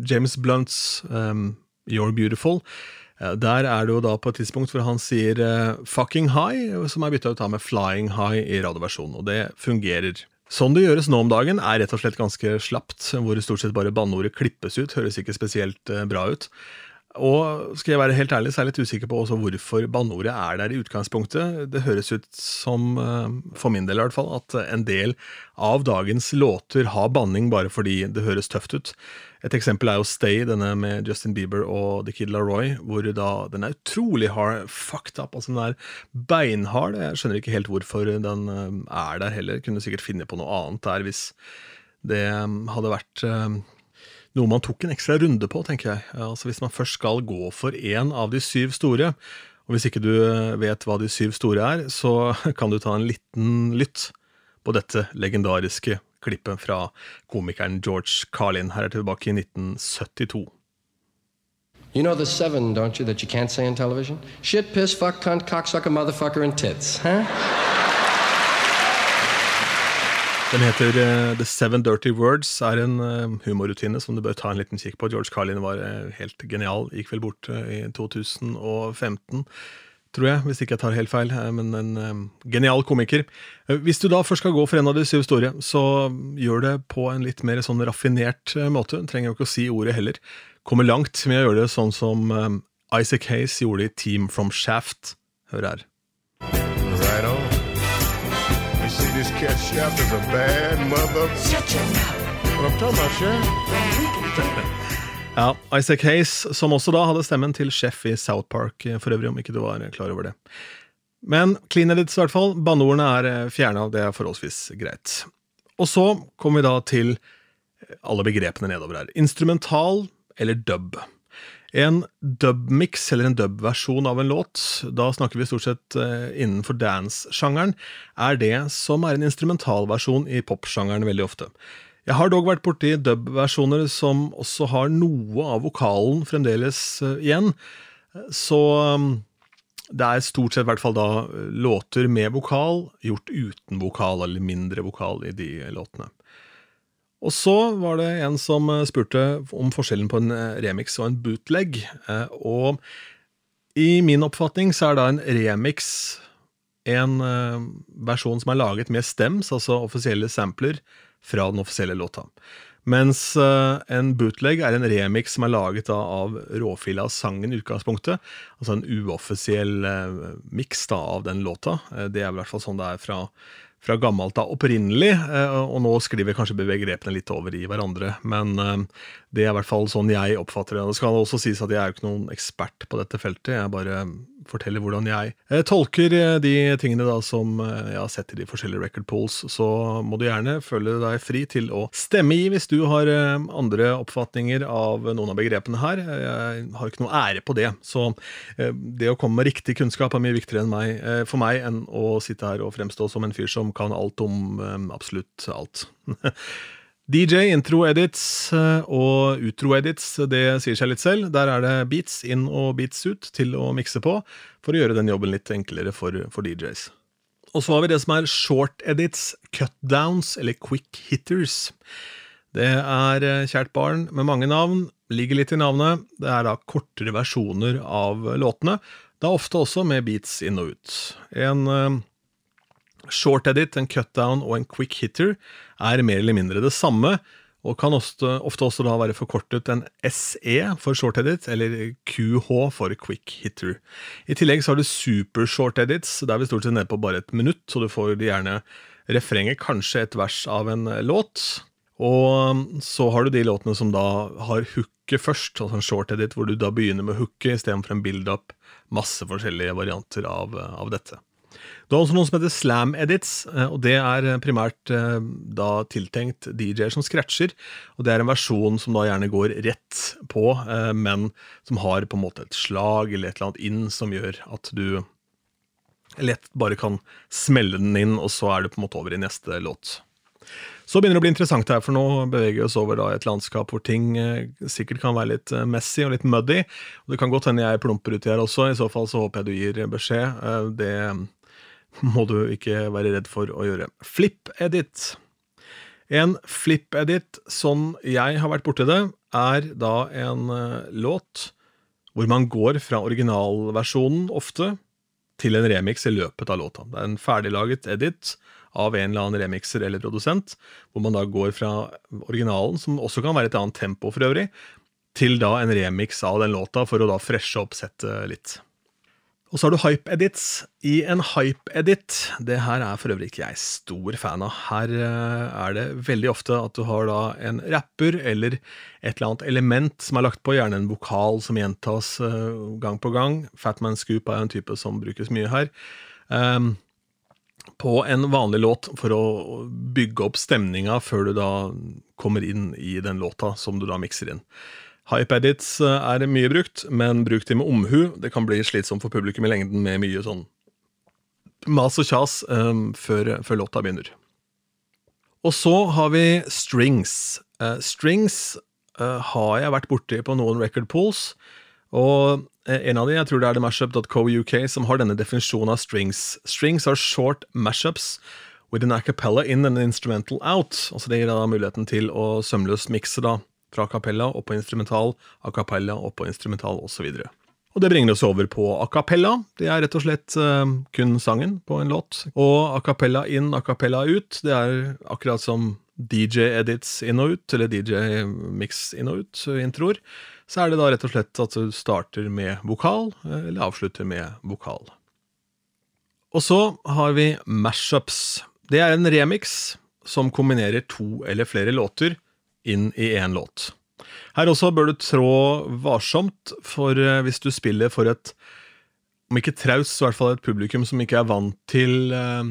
James Blunts um, You're Beautiful. eh, Der er det jo da på et tidspunkt hvor han sier uh, 'fucking high', som er bytta ut med 'flying high' i radioversjonen, og det fungerer. Sånn det gjøres nå om dagen, er rett og slett ganske slapt, hvor stort sett bare banneordet klippes ut, høres ikke spesielt eh, bra ut. Og skal jeg være helt ærlig, så er jeg litt usikker på også hvorfor banneordet er der i utgangspunktet. Det høres ut som, eh, for min del i hvert fall, at en del av dagens låter har banning bare fordi det høres tøft ut. Et eksempel er jo Stay, denne med Justin Bieber og The Kid Laroi, hvor da den er utrolig hard, fucked up, altså den er beinhard. Jeg skjønner ikke helt hvorfor den eh, er der heller. Kunne sikkert finne på noe annet der hvis det eh, hadde vært noe man tok en ekstra runde på, tenker jeg. Altså Hvis man først skal gå for én av de syv store, og hvis ikke du vet hva de syv store er, så kan du ta en liten lytt på dette legendariske klippet fra komikeren George Carlin. Her er tilbake i 1972. You know the seven, don't you, that you can't say on television? Shit, piss, fuck, cunt, cocksucker, motherfucker, and tits, huh? Den heter uh, The Seven Dirty Words, er en uh, humorrutine som du bør ta en liten kikk på. George Carlin var uh, helt genial, gikk vel bort i 2015, tror jeg, hvis ikke jeg tar helt feil, men en genial komiker. Hvis du da først skal gå for en av de syv store, så gjør det på en litt mer sånn raffinert måte. Trenger jo ikke å si ordet heller. Kommer langt med å gjøre det sånn som Isaac Hayes gjorde i Team from Shaft. Hør her. This cat Chef is a bad mother. Shut your mouth. What I'm talking about, Chef? Ja, Isaac Hayes, som også da hadde stemmen til sjef i South Park, for øvrig, om ikke du var klar over det. Men clean edits, i hvert fall. Banneordene er fjerna, det er forholdsvis greit. Og så kommer vi da til alle begrepene nedover her. Instrumental eller dub. En dubmix, eller en dubversjon av en låt, da snakker vi stort sett eh, innenfor dance-sjangeren, er det som er en instrumentalversjon i popsjangeren veldig ofte. Jeg har dog vært borti dubversjoner som også har noe av vokalen fremdeles eh, igjen, så um, det er stort sett i hvert fall da låter med vokal gjort uten vokal, eller mindre vokal i de låtene. Og så var det en som eh, spurte om forskjellen på en eh, remix og en bootleg. Eh, og i min oppfatning så er da en remix en versjon som er laget med stems, altså offisielle sampler, fra den offisielle låta. Mens en bootleg er en remix som er laget av råfila av sangen i utgangspunktet. Altså en uoffisiell miks av den låta. Det er i hvert fall sånn det er fra fra gammelt av opprinnelig, eh, og nå skriver kanskje begrepene litt over i hverandre. Men eh, det er i hvert fall sånn jeg oppfatter det. Det skal også sies at jeg er jo ikke noen ekspert på dette feltet. Jeg bare forteller hvordan jeg eh, tolker de tingene da som jeg har sett i de forskjellige record pools. Så må du gjerne føle deg fri til å stemme i hvis du har andre oppfatninger av noen av begrepene her. Jeg har ikke noe ære på det. Så det å komme med riktig kunnskap er mye viktigere enn meg, for meg enn å sitte her og fremstå som en fyr som kan alt om um, absolutt alt. DJ, intro-edits eh, og utro-edits, det sier seg litt selv. Der er det beats inn og beats ut til å mikse på, for å gjøre den jobben litt enklere for, for DJs. Og så har vi det som er short edits, cutdowns eller quick hitters. Det er eh, kjært barn med mange navn, ligger litt i navnet. Det er da kortere versjoner av låtene, da ofte også med beats inn og ut. En eh, Short edit, en cutdown og en quick hitter er mer eller mindre det samme, og kan ofte, også da være forkortet en SE for short edit, eller QH for quick hitter. I tillegg så har du super short edits, der er vi stort sett nede på bare et minutt, så du får gjerne refrenget, kanskje et vers av en låt. Og så har du de låtene som da har hooket først, altså en short edit, hvor du da begynner med hooket istedenfor en build-up. Masse forskjellige varianter av, av dette. Du har også noe som heter slam edits, eh, og det er eh, primært eh, da tiltenkt DJ-er som scratcher. Og det er en versjon som da gjerne går rett på, men som har på en måte et slag eller et eller annet inn som gjør at du lett bare kan smelle den inn, og så er du på en måte over i neste låt. Så begynner det å bli interessant her, for nå beveger vi oss over da et landskap hvor ting sikkert kan være litt messy og litt muddy. Og det kan godt hende jeg plumper uti her også, i så fall så håper jeg du gir beskjed. Det må du ikke være redd for å gjøre. Flip-edit. En flip-edit, sånn jeg har vært borti det, er da en uh, låt hvor man går fra originalversjonen ofte til en remix i løpet av låta. Det er en ferdiglaget edit av en eller annen remixer eller produsent, hvor man da går fra originalen, som også kan være et annet tempo for øvrig, til da en remix av den låta for å da freshe opp settet litt. Og så har du hype-edits. I en hype-edit, det her er for øvrig ikke jeg stor fan av. Her eh, er det veldig ofte at du har da en rapper eller et eller annet element som er lagt på, gjerne en vokal som gjentas eh, gang på gang. Fatman Scoop er en type som brukes mye her. Um, på en vanlig låt for å bygge opp stemninga før du da kommer inn i den låta som du da mikser inn. Hype-edits eh, er mye brukt, men bruk de med omhu. Det kan bli slitsomt for publikum i lengden med mye sånn mas og kjas um, før, før, låta begynner. Og så har vi strings. Uh, strings uh, har jeg vært borti på noen record pools, og en av de, jeg tror det er themashup.co.uk, mashup.co som har denne definisjonen av strings. Strings are short mashups with an acapella in and an instrumental out. Altså det gir da muligheten til å sømløst mikse da, fra acapella opp på instrumental, a cappella opp på instrumental osv. Og det bringer oss over på a cappella. Det er rett og slett eh, kun sangen på en låt. Og a cappella inn, a cappella ut. Det er akkurat som DJ-edits inn og ut, eller DJ-mix inn og ut, introer. Så er det da rett og slett at du starter med vokal, eh, eller avslutter med vokal. Og så har vi mashups. Det er en remix som kombinerer to eller flere låter inn i én låt. Her også bør du trå varsomt, for eh, hvis du spiller for et om ikke traus, så i hvert fall et publikum som ikke er vant til eh,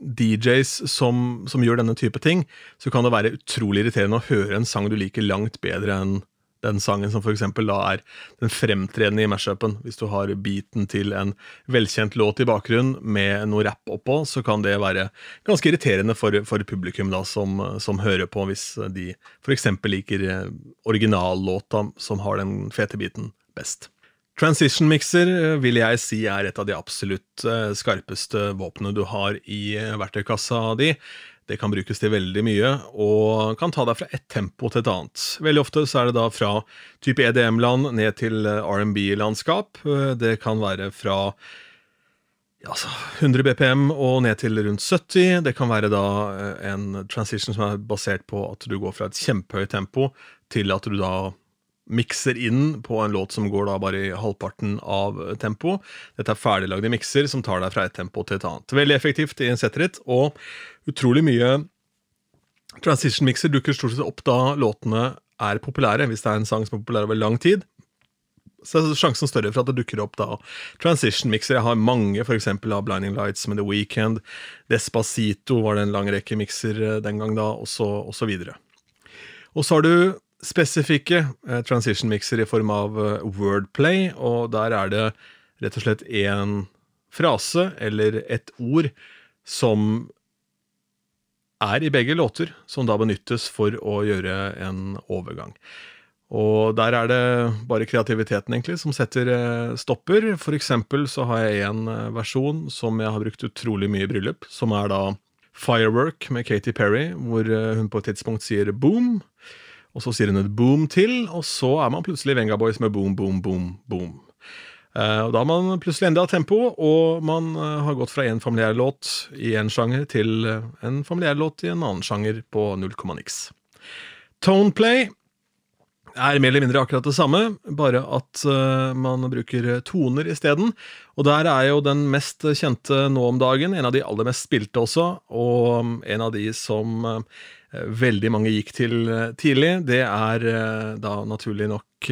DJs som, som, gjør denne type ting, så kan det være utrolig irriterende å høre en sang du liker langt bedre enn den sangen som f.eks. da er den fremtredende i mashupen. Hvis du har beaten til en velkjent låt i bakgrunnen med noe rapp oppå, så kan det være ganske irriterende for, for publikum da, som, som, hører på, hvis de f.eks. liker eh, originallåta som har den fete beaten best. Transition mixer eh, vil jeg si er et av de absolutt eh, skarpeste våpnene du har i verktøykassa di. Det kan brukes til veldig mye, og kan ta deg fra ett tempo til et annet. Veldig ofte så er det da fra type EDM-land ned til eh, R&B-landskap. Eh, det kan være fra ja, 100 BPM og ned til rundt 70. Det kan være da eh, en transition som er basert på at du går fra et kjempehøyt tempo til at du da mikser inn på en låt som går da bare i halvparten av tempo. Dette er ferdiglagde mikser som tar deg fra et tempo til et annet. Veldig effektivt i en setterit, og utrolig mye Transition mixer dukker stort sett opp da låtene er populære, hvis det er en sang som er populær over lang tid. Så er sjansen større for at det dukker opp da transition mixer. Jeg har mange, f.eks. av Blinding Lights med The Weekend. Despacito var det en lang rekke mikser eh, den gang da, og så, og så videre. Og så har du spesifikke eh, transition mixer i form av eh, wordplay, og der er det rett og slett én frase eller et ord som er i begge låter, som da benyttes for å gjøre en overgang. Og der er det bare kreativiteten egentlig som setter eh, stopper. For eksempel så har jeg en eh, versjon som jeg har brukt utrolig mye i bryllup, som er da Firework med Katy Perry, hvor eh, hun på et tidspunkt sier boom. Og så sier hun et boom til, og så er man plutselig Venga Boys med boom, boom, boom, boom. Eh, og Da har man plutselig endra tempo, og man eh, har gått fra en familiær låt i en sjanger til eh, en familiær låt i en annen sjanger på null komma niks. Toneplay er mer eller mindre akkurat det samme, bare at man bruker toner isteden. Og der er jo den mest kjente nå om dagen, en av de aller mest spilte også, og en av de som veldig mange gikk til tidlig, det er da naturlig nok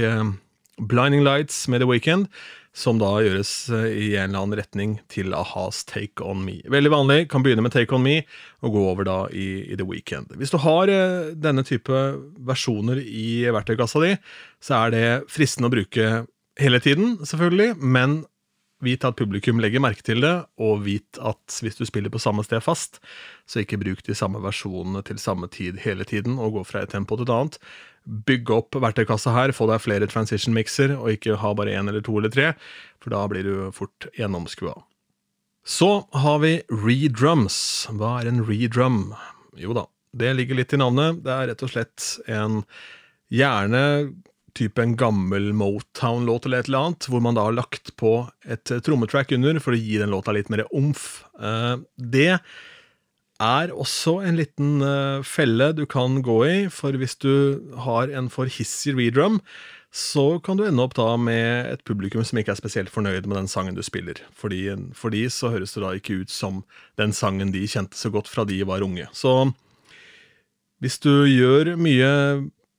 Blinding Lights med The Weekend som da gjøres eh, i en eller annen retning til a-has Take On Me. Veldig vanlig, kan begynne med Take On Me og gå over da i, i The Weekend. Hvis du har eh, denne type versjoner i verktøykassa di, så er det fristende å bruke hele tiden, selvfølgelig, men vit at publikum legger merke til det, og vit at hvis du spiller på samme sted fast, så ikke bruk de samme versjonene til samme tid hele tiden, og gå fra et tempo til et annet bygge opp verktøykassa her, få deg flere transition mixer, og ikke ha bare én eller to eller tre, for da blir du fort gjennomskua. Så har vi redrums. Hva er en redrum? Jo da, det ligger litt i navnet. Det er rett og slett en gjerne type en gammel Motown-låt eller et eller annet, hvor man da har lagt på et trommetrack under for å gi den låta litt mer omf. Eh, det er også en liten uh, felle du kan gå i, for hvis du har en for hissig redrum, så kan du ende opp da med et publikum som ikke er spesielt fornøyd med den sangen du spiller. Fordi, for de så høres det da ikke ut som den sangen de kjente så godt fra de var unge. Så hvis du gjør mye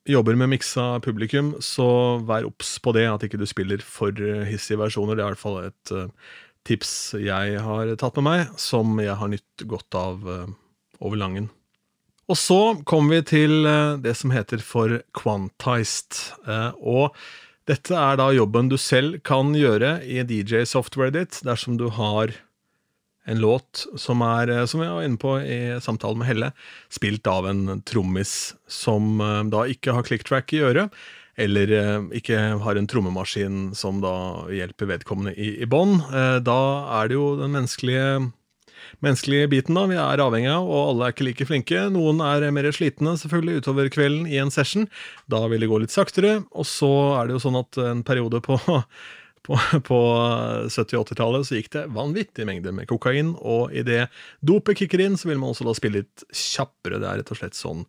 jobber med miksa publikum, så vær obs på det, at ikke du spiller for hissige versjoner. Det er i hvert fall et uh, tips jeg har tatt med meg, som jeg har nytt godt av uh, over langen. Og så kommer vi til uh, det som heter for quantized. Uh, og dette er da jobben du selv kan gjøre i DJ-softwaret ditt dersom du har en låt som er, eh, som jeg var inne på i samtalen med Helle, spilt av en trommis som eh, da ikke har clicktrack i øret, eller eh, ikke har en trommemaskin som da hjelper vedkommende i, i bånd. Eh, Da er det jo den menneskelige menneskelige biten da, vi er avhengig av, og alle er ikke like flinke. Noen er mer slitne selvfølgelig utover kvelden i en session. Da vil det gå litt saktere. Og så er det jo sånn at en periode på, på, på 70- og 80-tallet så gikk det vanvittig mengder med kokain, og idet dopet kicker inn, så vil man også da spille litt kjappere. Det er rett og slett sånn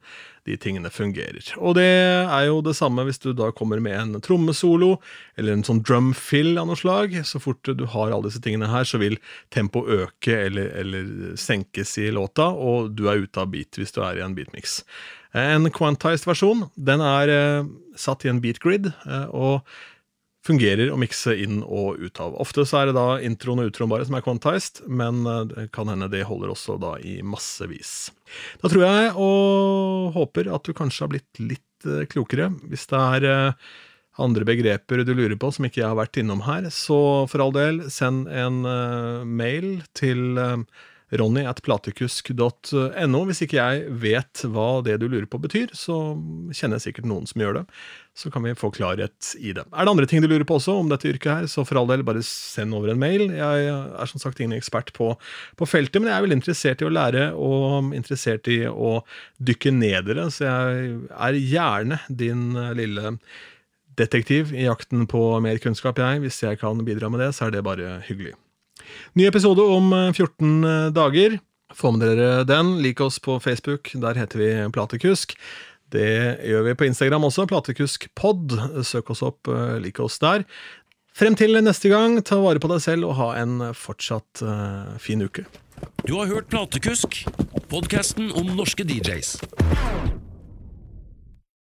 de tingene fungerer. Og det er jo det samme hvis du da kommer med en trommesolo, eller en sånn drum fill av noe slag. Så fort du har alle disse tingene her, så vil tempoet øke eller, eller senkes i låta, og du er ute av beat hvis du er i en beatmix. En quantized versjon, den er eh, satt i en beat grid, eh, og fungerer å mikse inn og ut av. Ofte så er det da introen og utroen bare som er quantized, men eh, det kan hende det holder også da i massevis. Da tror jeg og håper at du kanskje har blitt litt eh, klokere. Hvis det er eh, andre begreper du lurer på som ikke jeg har vært innom her, så for all del, send en mail til ronny at platekusk.no. Hvis ikke jeg vet hva det du lurer på betyr, så kjenner jeg sikkert noen som gjør det. Så kan vi få klarhet i det. Er det andre ting du lurer på også om dette yrket her, så for all del, bare send over en mail. Jeg er som sagt ingen ekspert på, på feltet, men jeg er veldig interessert i å lære og interessert i å dykke ned i det, så jeg er gjerne din lille detektiv i jakten på mer kunnskap, jeg. Hvis jeg kan bidra med det, så er det bare hyggelig. Ny episode om eh, 14 dager. Få med dere den. Lik oss på Facebook, der heter vi Platekusk. Det gjør vi på Instagram også, platekuskpod. Søk oss opp, eh, lik oss der. Frem til neste gang, ta vare på deg selv og ha en fortsatt eh, fin uke. Du har hørt Platekusk, podkasten om norske DJs.